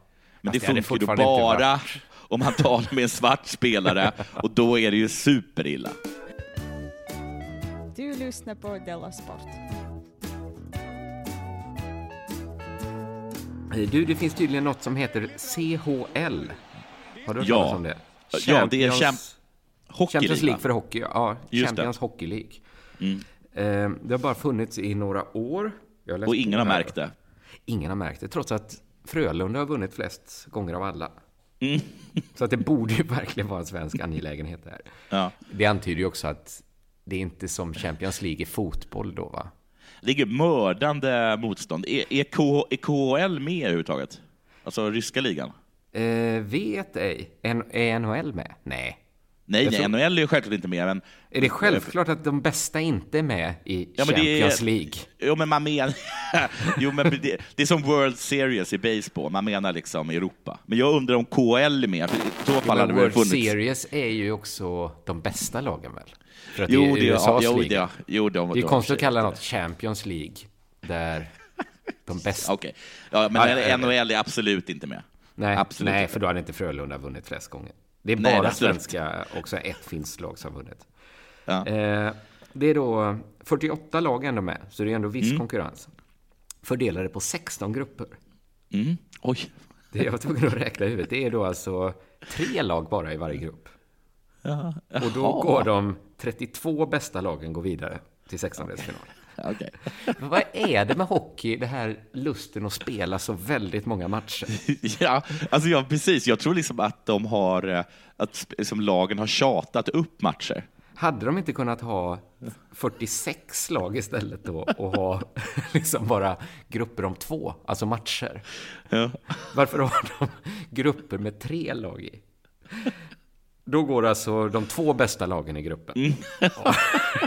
Men Fast det funkar ju bara om man talar med en svart spelare och då är det ju superilla. Du lyssnar på Della Sport. Du, det finns tydligen något som heter CHL. Har du hört Ja. om det? Ja, det är Champions- Champ- Hockey Champions League, för hockey, ja. Just Champions det. Hockey League. Mm. Eh, det har bara funnits i några år. Och ingen har märkt det. Ingen har märkt det, trots att Frölunda har vunnit flest gånger av alla. Mm. Så att det borde ju verkligen vara en svensk angelägenhet där. Ja. Det antyder ju också att det är inte som Champions League i fotboll då, va? Ligger mördande motstånd. Är, är, K, är KHL med överhuvudtaget? Alltså ryska ligan? Eh, vet ej. En, är NHL med? Nej. Nej, Jag nej tror- NHL är ju självklart inte med, men... Är det självklart att de bästa inte är med i Ja, det är- Champions League? Jo, men man menar... jo, men det, det är som World Series i baseball. Man menar liksom Europa. Men jag undrar om KHL är med. För I så fall Men hade det World funnits... Series är ju också de bästa lagen väl? För att Jo, det är det, ja, USAs jo, liga. det, jo, de, Det är konstigt att kalla något Champions League, där de bästa... Okej. Ja, men Ja. NHL är absolut inte med. Nej, absolut nej, inte. för då hade inte Frölunda vunnit flest gånger. Det är Nej, bara absolut. svenska, också ett finskt lag som har vunnit. Ja. Eh, det är då 48 lag ändå med, så det är ändå viss Mm. konkurrens. Fördelade på 16 grupper. Mm. Oj. Det jag var tvungen att räkna i huvudet. Det är då alltså tre lag bara i varje grupp. Ja. Och då Jaha. går de 32 bästa lagen går vidare till 16-delsfinal. Okej. Vad är det med hockey, det här lusten att spela så väldigt många matcher? Ja, alltså ja, precis. Jag tror liksom att de har, eh, att som lagen har tjatat upp matcher. Hade de inte kunnat ha 46 lag istället då och ha liksom bara grupper om två, alltså matcher? Ja. Varför har de grupper med tre lag i? Då går alltså de två bästa lagen i gruppen. Ja.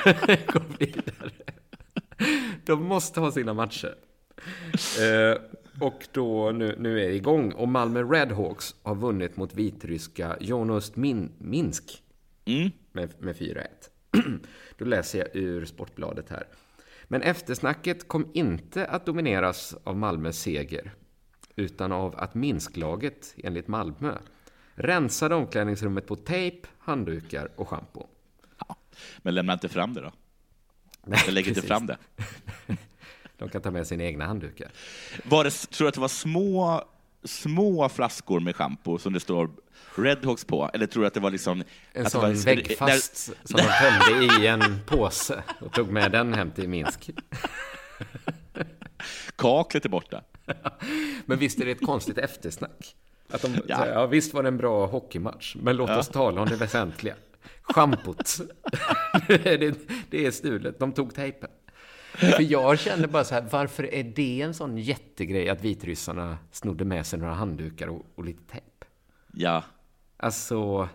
går vidare. De måste ha sina matcher. Eh, och då, nu, nu är det igång. Och Malmö Redhawks har vunnit mot vitryska Jonost Min, Minsk Mm. med, med 4-1. Då läser jag ur Sportbladet här. Men eftersnacket kom inte att domineras av Malmös seger, utan av att Minsklaget, enligt Malmö, rensade omklädningsrummet på tejp, handdukar och schampo. Men lämna inte fram det då. Nej, Jag lägger inte precis. fram det. De kan ta med sina egna handdukar. Var det, tror du att det var små, små flaskor med schampo som det står Redhawks på? Eller tror du att det var liksom... En sån var, väggfast som de tömde i en påse och tog med den hem till Minsk. kaklet är borta. Men visst är det ett konstigt eftersnack? Att de Ja. säger, ja visst var det en bra hockeymatch, men låt oss tala om det väsentliga. Schampot. det, det är stulet, de tog tejpen. För jag kände bara så här, varför är det en sån jättegrej att vitryssarna snodde med sig några handdukar och, och lite tejp? Ja. Alltså,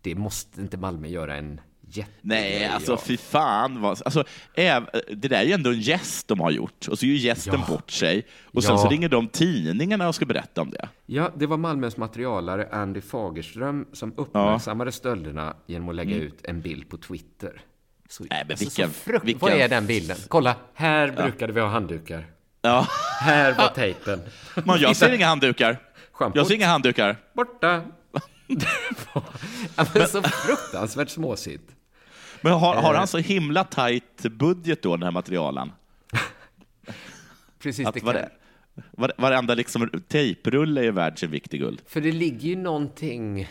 det måste inte Malmö göra en Nej, alltså fy fan. Vad, alltså, det där är ju ändå en gäst de har gjort. Och så gör gästen Ja. bort sig. Och sen Ja. så ringer de tidningarna och ska berätta om det. Ja, det var Malmös materialare Andy Fagerström som uppmärksammade stölderna genom att lägga ut en bild på Twitter. Så, Mm. Nej, men alltså, vilken- frukt... vilken- Vad är den bilden? Kolla, här brukade vi ha handdukar. Ja. Här var tejpen. Men jag ser inga handdukar. Schampot. Jag ser inga handdukar. Borta. Det var- ja, men så fruktansvärt småsigt. Men har, har Eh. han så himla tajt budget då, den här materialen? Precis, Att, det kan... varenda liksom, tejprulle är värd sin vikt i guld. För det ligger ju någonting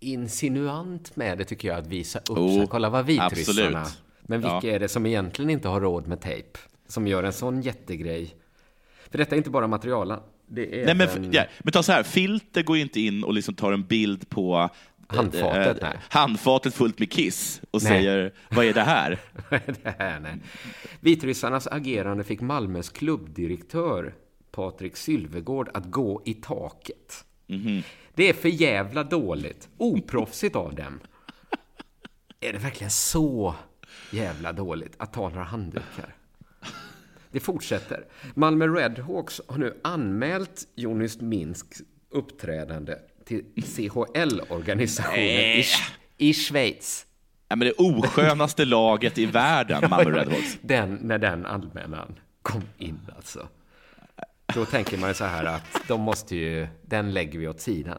insinuant med det tycker jag, att visa upp Oh, sig. Kolla vad vitryssarna... Men vilka Ja. är det som egentligen inte har råd med tejp? Som gör en sån jättegrej? För detta är inte bara materialen. Nej, men, även- ja, men ta så här, Filter går ju inte in och liksom tar en bild på Handfatet, eh, handfatet fullt med kiss och Nej. säger vad är det här? Det här? Nej. Vitryssarnas agerande fick Malmös klubbdirektör Patrik Sylvegård att gå i taket. Mhm. Det är för jävla dåligt. Oproffsigt av dem. Är det verkligen så jävla dåligt att ta några handdukar? Det fortsätter. Malmö Redhawks har nu anmält Jonist Minsks uppträdande till CHL-organisationen i, i Schweiz. Ja, men det oskönaste laget i världen, Malmö Redhawks. Den, när den anmälan kom in alltså. Då tänker man ju så här att de måste ju, den lägger vi åt sidan.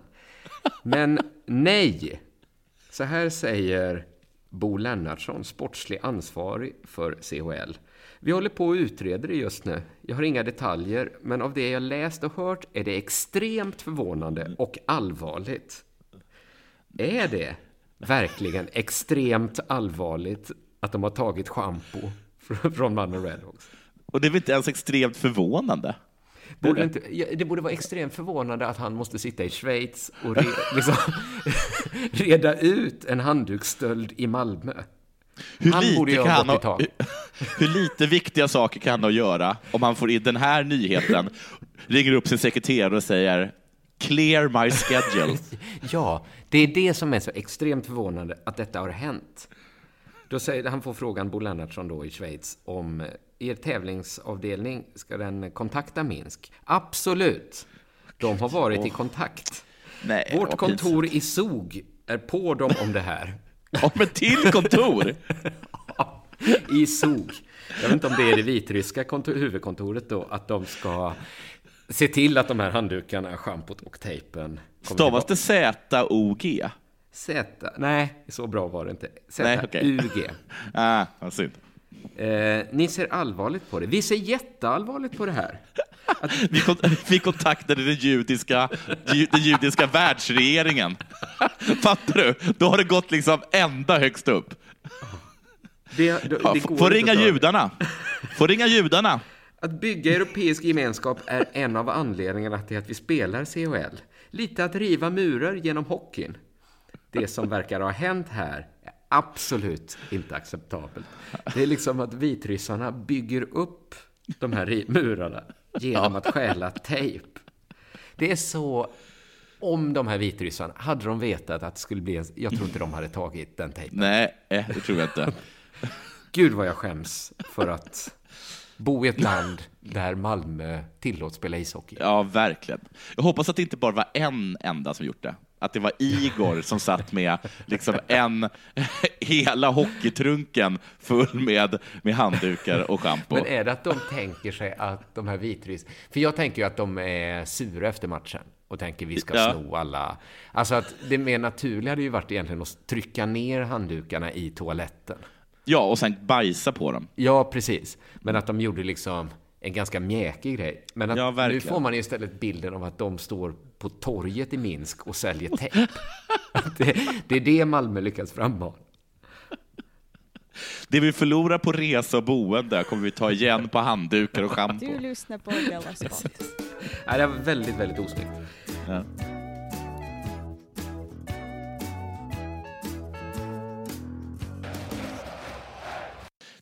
Men nej! Så här säger Bo Lennartsson, sportslig ansvarig för CHL. Vi håller på och utreder det just nu. Jag har inga detaljer, men av det jag läst och hört är det extremt förvånande och allvarligt. Är det verkligen extremt allvarligt att de har tagit schampo från- mannen Redhawks? Och det är väl inte ens extremt förvånande? Borde inte, det borde vara extremt förvånande att han måste sitta i Schweiz och re, liksom, reda ut en handduksstöld i Malmö. Hur Han borde lite, ha kan han ha, hur, lite viktiga saker kan han ha att göra om han får in den här nyheten, ringer upp sin sekreterare och säger Clear my schedule. Ja, det är det som är så extremt förvånande att detta har hänt. Då säger, han får frågan, Bo Lennartsson då i Schweiz, om er tävlingsavdelning, ska den kontakta Minsk? Absolut! De har varit i kontakt. Nej, Vårt kontor i Zug är på dem om det här. Ja, men till kontor! I Zug. Jag vet inte om det är det vitryska kontor, huvudkontoret då, att de ska se till att de här handdukarna, schampot och tejpen Stavas det Z-O-G? Z, nej, så bra var det inte. Nej. Z-U-G. Ah, vad synd. Eh, ni ser allvarligt på det. Vi ser jätteallvarligt på det här. Vi, kon vi kontaktade den judiska, ju, den judiska världsregeringen. Fattar du? Då har det gått liksom ända högst upp. Det, det, det få går få inte ringa att judarna. Få ringa judarna. Att bygga europeisk gemenskap är en av anledningarna till att vi spelar CHL. Lite att riva murar genom hockeyn. Det som verkar ha hänt här är absolut inte acceptabelt. Det är liksom att vitryssarna bygger upp de här murarna genom att stjäla tejp. Det är så... Om de här vitryssarna, hade de vetat att det skulle bli en... Jag tror inte de hade tagit den tejpen. Nej, eh, det tror jag inte. Gud vad jag skäms för att bo i ett land där Malmö tillåts spela ishockey. Ja, verkligen. Jag hoppas att det inte bara var en enda som gjort det. Att det var Igor som satt med liksom en, hela hockeytrunken full med, med handdukar och schampo. Men är det att de tänker sig att de här vitryss... För jag tänker ju att de är sura efter matchen och tänker vi ska Ja. sno alla. Alltså att det mer naturliga hade ju varit egentligen att trycka ner handdukarna i toaletten. Ja, och sen bajsa på dem. Ja, precis. Men att de gjorde liksom en ganska mjäkig grej. Men att Ja, nu får man istället bilden av att de står på torget i Minsk och säljer tejp. Det, det är det Malmö lyckas frammana. Det vi förlorar på resa och boende kommer vi ta igen på handdukar och schampo. Du lyssnar på Della Sport. Nej, det var väldigt, väldigt osnyggt. Ja.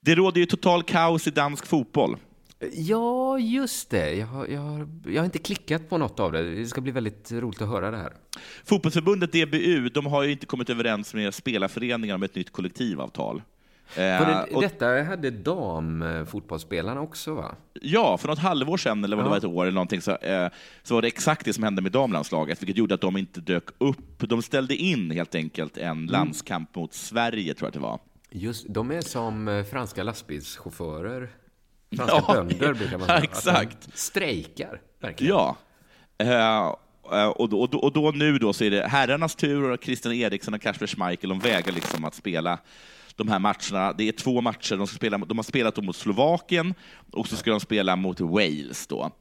Det råder ju total kaos i dansk fotboll. Ja, just det. Jag har, jag, har, jag har inte klickat på något av det. Det ska bli väldigt roligt att höra det här. Fotbollsförbundet DBU de har ju inte kommit överens med spelarföreningar om ett nytt kollektivavtal. Eh, det, och, detta hade damfotbollsspelarna också, va? ja, för något halvår sedan, eller vad det Ja. var ett år eller någonting, så, eh, så var det exakt det som hände med damlandslaget, vilket gjorde att de inte dök upp. De ställde in helt enkelt Mm. en landskamp mot Sverige, tror jag att det var. Just, de är som eh, franska lastbilschaufförer. Franska Ja, bönder, brukar man säga. Exakt. strejkar, verkligen. Ja. Eh, och, då, och, då, och då nu då så är det herrarnas tur och Christian Eriksson och Kasper Schmeichel, de väger liksom att spela de här matcherna. Det är två matcher, de, ska spela, de har spelat mot Slovakien och så ska de spela mot Wales då.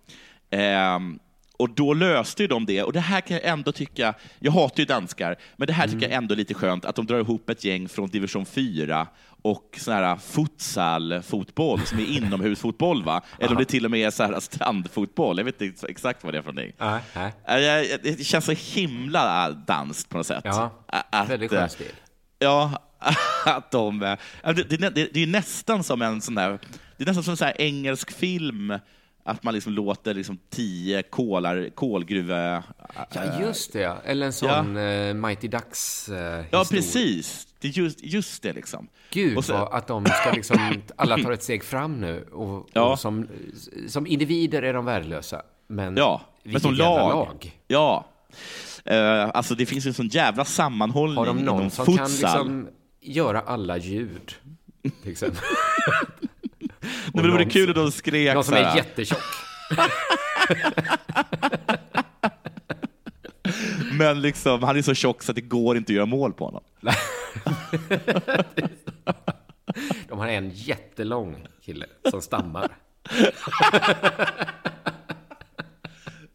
Ehm, och då löste ju de det, och det här kan jag ändå tycka, jag hatar ju danskar, men det här tycker jag ändå är lite skönt, att de drar ihop ett gäng från division 4 och sån här futsal-fotboll, som är inomhusfotboll, va? Eller om det till och med är så här strandfotboll, jag vet inte exakt vad det är för någonting. Nej. Äh, jag- Det känns så himla danskt på något sätt. Ja, Att, väldigt skön stil. Ja, att de... ja, Det, det, det, det är nästan som en sån där... Det är nästan som en engelsk film, att man liksom låter liksom tio kolar, kolgruve... Ja, just det. ja. Eller en sån eh, Mighty Ducks eh, Ja, precis. Det just, just det liksom. Gud, så- att de ska liksom, alla tar ett steg fram nu. Och, Ja. och som, som individer är de värdelösa. Men Ja, men som lag. lag. Ja. Eh, alltså det finns en sån jävla sammanhållning Har de någon inom som futsal. kan liksom göra alla ljud? Till exempel. Det vore någon kul om de skrek Någon som är jättetjock. Men liksom, han är så tjock så att det går inte att göra mål på honom. De har en jättelång kille som stammar.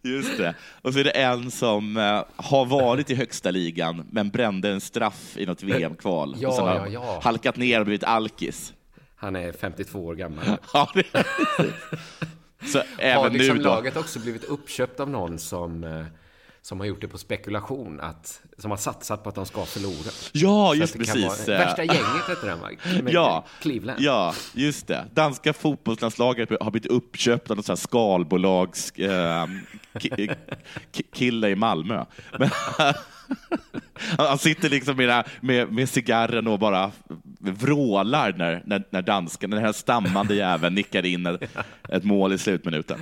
Just det. Och så är det en som eh, har varit i högsta ligan, men brände en straff i något VM-kval. Ja, och sen har ja, ja. halkat ner och blivit alkis. Han är 52 år gammal. Ja, det är Så Har även liksom nu då. laget också blivit uppköpt av någon som, eh, som har gjort det på spekulation, att, som har satsat på att de ska förlora? Ja, just det precis. Vara, värsta gänget heter den, va? Ja, Cleveland. ja, just det. Danska fotbollslandslaget har blivit uppköpt av någon sån här skalbolags eh, i Malmö. Men, han sitter liksom med, med, med cigarren och bara vrålar när, när, när dansken, den här stammande jäveln, nickar in ett, ett mål i slutminuten.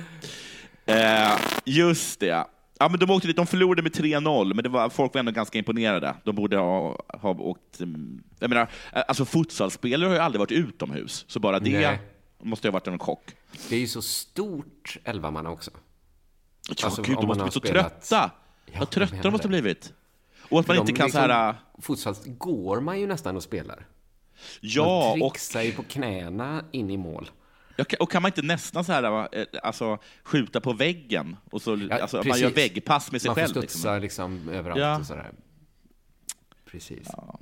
Eh, just det. Ja, men de, åkte dit, de förlorade med 3-0, men det var, folk var ändå ganska imponerade. De borde ha, ha åkt... mm, Jag menar, alltså futsalspelare har ju aldrig varit utomhus, så bara det Nej. måste ju ha varit en chock. Det är ju så stort, elvamanna också. Ja, Alltså, gud, de måste har bli så spelat- trötta. Ja, Vad trötta de måste ha blivit. Och att man inte kan liksom- så här... Futsal går man ju nästan och spelar. Ja, man och, trixar ju på knäna in i mål. ja, och kan man inte nästan så här, eh, alltså, skjuta på väggen? Och så, Ja, alltså, man gör väggpass med sig man får själv. studsa Liksom. liksom, överallt Ja. och sådär. Precis. Ja.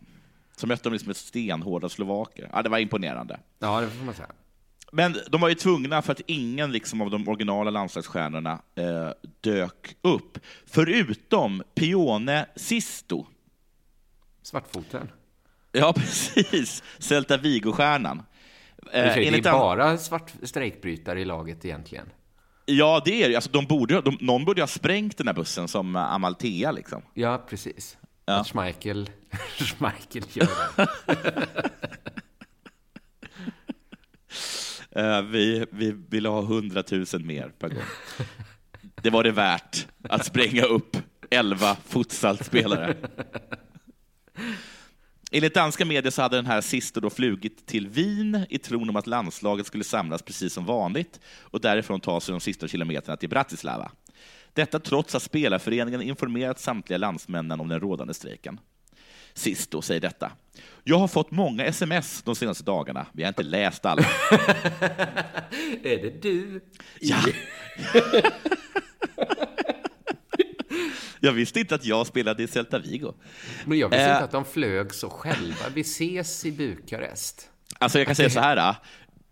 Så mötte de liksom ett stenhårda slovaker. Ja, det var imponerande. det får man säga. Men de var ju tvungna för att ingen liksom, av de originala landslagsstjärnorna eh, dök upp. Förutom Pione Sisto. Svartfoten. Ja, precis. Celta Vigo-stjärnan. det är bara svart strejkbrytare i laget egentligen. Ja, det är det. Alltså, de borde, de, någon borde ha sprängt den här bussen som eh, Amalthea. Liksom. Ja, precis. Ja. Att Schmeichel, Schmeichel gör det. Eh, vi, vi ville ha 100 000 mer per gång. Det var det värt att spränga upp 11 futsalspelare. Enligt danska medier så hade den här Sisto då flugit till Wien i tron om att landslaget skulle samlas precis som vanligt och därifrån ta sig de sista kilometerna till Bratislava. Detta trots att spelarföreningen informerat samtliga landsmännen om den rådande strejken. Sisto säger detta. Jag har fått många sms de senaste dagarna. Vi har inte läst alla. Är det du? Ja. Jag visste inte att jag spelade i Celta Vigo. Men jag visste Eh. inte att de flög så själva. Vi ses i Bukarest. Alltså jag kan säga så här. äh,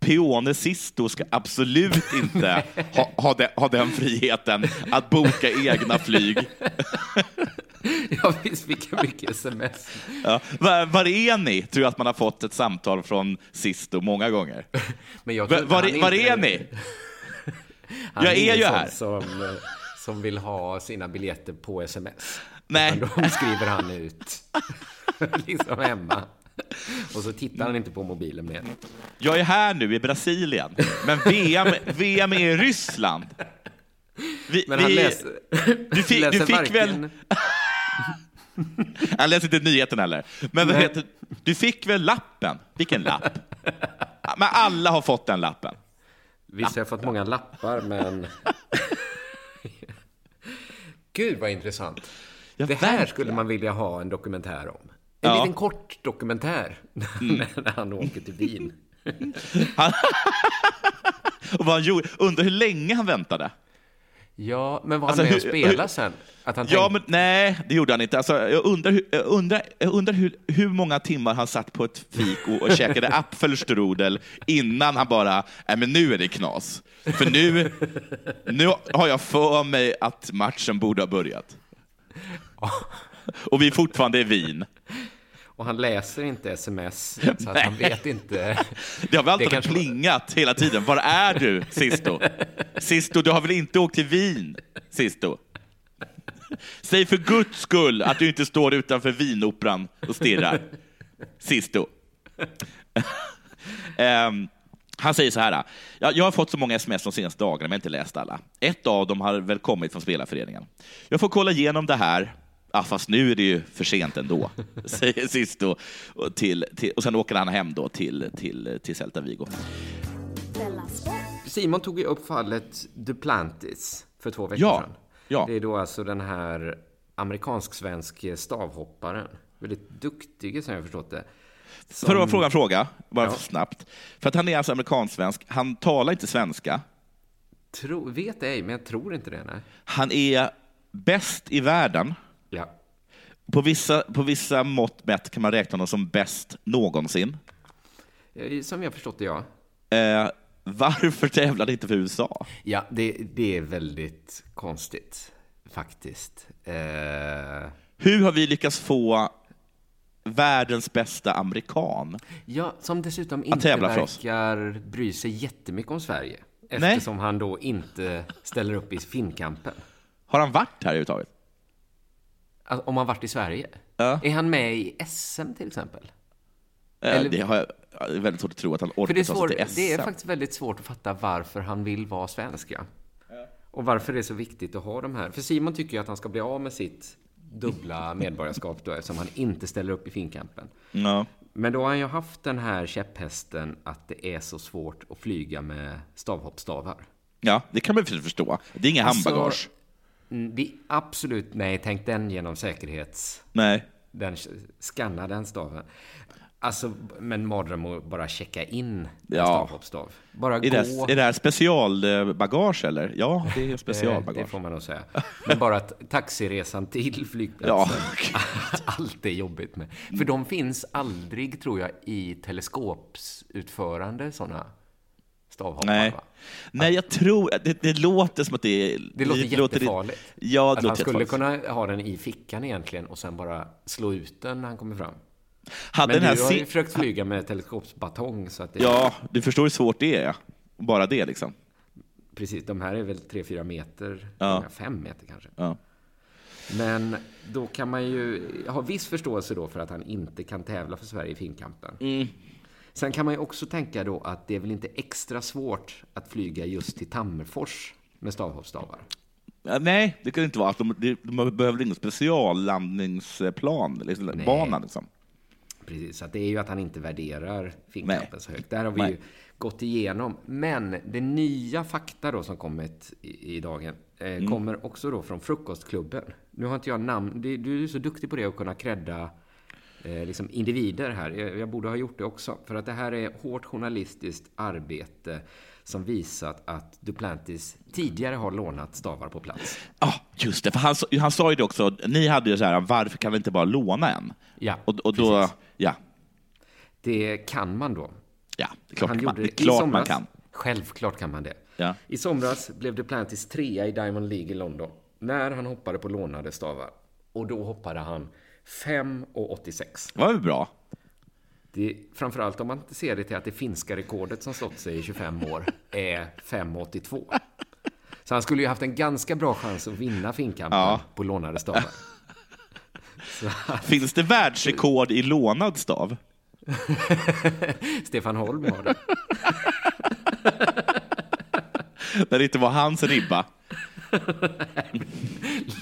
Pione Sisto ska absolut inte ha, ha, den, ha den friheten att boka egna flyg. Ja, visst, vilka mycket sms. Ja. Var, var är ni? Tror jag att man har fått ett samtal från Sisto många gånger. Men jag Var, var, är- var är ni? Jag är ingen ju här. Som, eh, som vill ha sina biljetter på sms. Nej. Utan de skriver han ut. liksom hemma. Och så tittar han inte på mobilen mer. Jag är här nu i Brasilien, men VM, VM är i Ryssland. Vi, Men han vi- läser, du fick- du läser fick varken, väl- Jag läser inte nyheten heller. Men vad heter, du fick väl lappen? Vilken lapp? Men alla har fått den lappen. Visst har jag fått många lappar, men... Gud, vad intressant. Ja, det här verkligen. skulle man vilja ha en dokumentär om. En Ja. liten kort dokumentär när han åker till Wien. Och vad han gjorde, undrar hur länge han väntade. Ja, men var han Alltså, med och spelade sen? Att han Ja, tänkte, men nej, det gjorde han inte. Alltså, jag undrar, hur- jag undrar, jag undrar hur, hur många timmar han satt på ett fik och, och käkade apfelstrudel innan han bara, nej men nu är det knas. För nu, nu har jag för mig att matchen borde ha börjat. Och vi är fortfarande i Wien. Och han läser inte sms, så att han vet inte. Det har väl alltid kanske plingat hela tiden. Var är du, Sisto? Sisto, du har väl inte åkt till Wien, Sisto? Säg för guds skull att du inte står utanför Wienoperan och stirrar. Sisto. Ehm, han säger så här. Ja, jag har fått så många sms de senaste dagarna, men inte läst alla. Ett av dem har väl kommit från spelarföreningen. Jag får kolla igenom det här. Ja, fast nu är det ju för sent ändå, säger Sisto. Och, till, till, och sen åker han hem då till, till, till Celta Vigo. Simon tog ju upp fallet Duplantis för två veckor Ja, sedan. ja. Det är då alltså den här amerikansk-svensk stavhopparen. Väldigt duktig som jag förstått det. Som- För att fråga en fråga, bara Ja. snabbt. För att han är alltså amerikansk-svensk, han talar inte svenska. Tro, vet ej, men jag tror inte det. Nej. Han är bäst i världen. På vissa, på vissa mått mätt kan man räkna honom som bäst någonsin. Eh, Som jag förstått det, ja. Eh, varför tävlade inte för USA? Ja, det, det är väldigt konstigt, faktiskt. Eh, Hur har vi lyckats få världens bästa amerikan? ja, som dessutom inte verkar bry sig jättemycket om Sverige. Eftersom han då inte ställer upp i Finnkampen. Har han varit här överhuvudtaget? Alltså, om han varit i Sverige? Ja. Är han med i SM till exempel? Eh, Eller- Det har jag ja, det är väldigt svårt att tro att han orkar ta sig till SM. det är faktiskt väldigt svårt att fatta varför han vill vara svenska. Och varför det är så viktigt att ha de här. För Simon tycker ju att han ska bli av med sitt dubbla medborgarskap då, eftersom han inte ställer upp i Finnkampen. Ja. Men då har han ju haft den här käpphästen att det är så svårt att flyga med stavhoppstavar. ja, det kan man förstå. Det är inga Alltså- handbagage. Mm, Det är absolut, nej, tänk den genom säkerhets... Nej. Den, skanna den staven. Alltså, men mardröm att bara checka in Ja. stavhoppstav. Bara Är gå... det, är det här specialbagage eller? Ja, det är Det, det specialbagage. får man nog säga. Men bara att taxiresan till flygplatsen, Ja. allt är jobbigt med. För de finns aldrig, tror jag, i teleskopsutförande sådana stavhoppare. Nej. va? Nej, jag tror... Det, det låter som att det är... Det låter jättefarligt. Ja, det att han låter skulle jättefarligt. kunna ha den i fickan egentligen och sen bara slå ut den när han kommer fram. Hade Men den här du har ju försökt flyga med teleskopsbatong så att det Ja, du förstår hur svårt det är. Bara det liksom. Precis, de här är väl 3-4 meter, Ja. 5 meter kanske. Ja. Men då kan man ju ha viss förståelse då för att han inte kan tävla för Sverige i Finnkampen. Mm. Sen kan man ju också tänka då att det är väl inte extra svårt att flyga just till Tammerfors med stavhoppsstavar. Ja, Nej, det kan det inte vara. De, de, behöver ingen speciallandningsplan, liksom, Nej. bana liksom. Precis, så det är ju att han inte värderar Finnkampen Nej. så högt. Där har vi Nej. ju gått igenom. Men det nya fakta då som kommit i, i dagen eh, Mm. kommer också då från Frukostklubben. Nu har inte jag namn. Det, du är så duktig på det att kunna credda liksom individer här. Jag, jag borde ha gjort det också. För att det här är hårt journalistiskt arbete som visat att Duplantis tidigare har lånat stavar på plats. Ja, just det. För han, sa- han sa ju det också. Ni hade ju så här, varför kan vi inte bara låna en? Ja, Och, och då, precis. ja, Det kan man då. ja, det är klart, Han man, det klart man somras. kan. Självklart kan man det. Ja. I somras blev Duplantis trea i Diamond League i London när han hoppade på lånade stavar. Och då hoppade han 5,86. Det var väl bra? Det framförallt om man ser det till att det finska rekordet som stått sig i 25 år är 5,82. Så han skulle ju haft en ganska bra chans att vinna Finnkampen Ja. på lånade stavar. Finns det världsrekord i lånad stav? Stefan Holm har det. När det inte var hans ribba?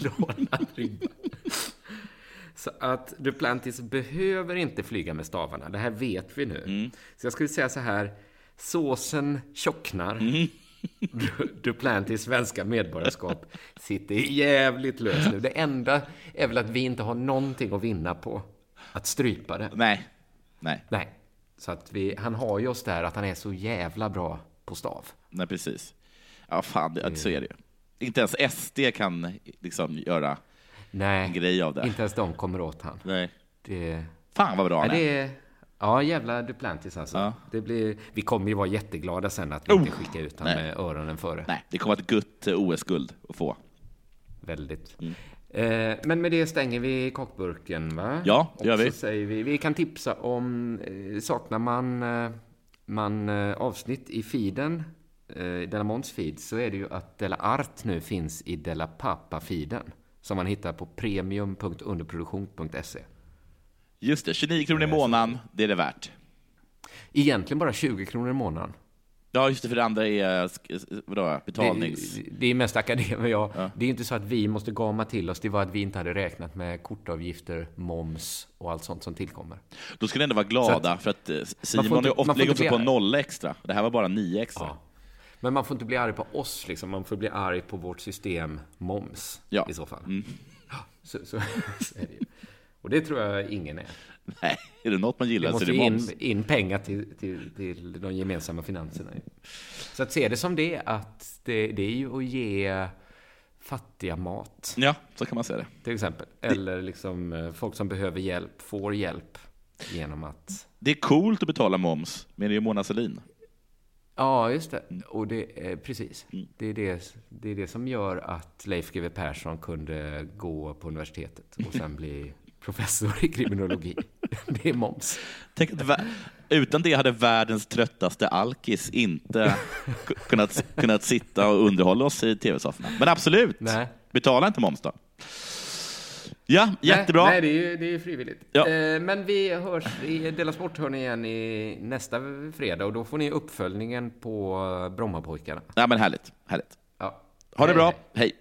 lånad ribba. Så att Duplantis behöver inte flyga med stavarna. Det här vet vi nu. Så jag skulle säga så här. Såsen tjocknar. Du- Duplantis svenska medborgarskap sitter jävligt löst nu. Det enda är väl att vi inte har någonting att vinna på att strypa det. Nej. Nej, Nej. Så att vi, han har ju oss där att han är så jävla bra på stav. nej precis. Ja, fan, det, så är det ju. inte ens SD kan liksom göra Nej, grej av det. inte ens de kommer åt han. Nej. Det, Fan vad bra ja, han är. det. Ja, jävla Duplantis alltså. Ja. Det blir, vi kommer ju vara jätteglada sen att vi Oh! inte skickar ut honom med öronen före. Nej, det kommer att ett gutt eh, OS-guld att få. Väldigt. Mm. Eh, men med det stänger vi kakburken, va? Ja, det gör vi. Säger vi. Vi kan tipsa om, eh, saknar man, eh, man eh, avsnitt i feeden, eh, Della Måns feed, så är det ju att Della Art nu finns i Della Pappa-feeden. Som man hittar på premium.underproduktion.se. Just det, 29 kronor i månaden, det är det värt. Egentligen bara 20 kronor i månaden. Ja, just det, för det andra är sk- vadå, betalnings... Det, det är mest akademer, ja. Det är inte så att vi måste gama till oss, det var att vi inte hade räknat med kortavgifter, moms och allt sånt som tillkommer. Då ska ni ändå vara glada, för att eh, Simon får inte- åt- man får inte på noll extra. Det här var bara nio extra. Ja. Men man får inte bli arg på oss, liksom. man får bli arg på vårt system moms Ja. i så fall. Mm. Så, så, så är det ju. Och det tror jag ingen är. Nej, är det något man Det gillar så är måste det in, moms. in pengar till, till, till de gemensamma finanserna. Så att se det som det, att det, det är ju att ge fattiga mat, Ja, så kan man säga det. till exempel. Eller liksom eh, folk som behöver hjälp får hjälp genom att... Det är coolt att betala moms, men det är Mona Sahlin. Ja, just det. Och det är precis. Mm. Det är det, det är det som gör att Leif GW Persson kunde gå på universitetet och sen bli professor i kriminologi. Det är moms. Tänk att utan det hade världens tröttaste alkis inte ku- kunnat, kunnat sitta och underhålla oss i tv-sofforna. Men absolut, Nej. betala inte moms då. Ja, jättebra. Nej, nej det är ju det är ju frivilligt. Ja. Eh, men vi hörs i Dela Sport hör ni igen i nästa fredag och då får ni uppföljningen på Brommapojkarna. Ja, men härligt. härligt. Ja. Ha det Hej, bra. hej. Hej.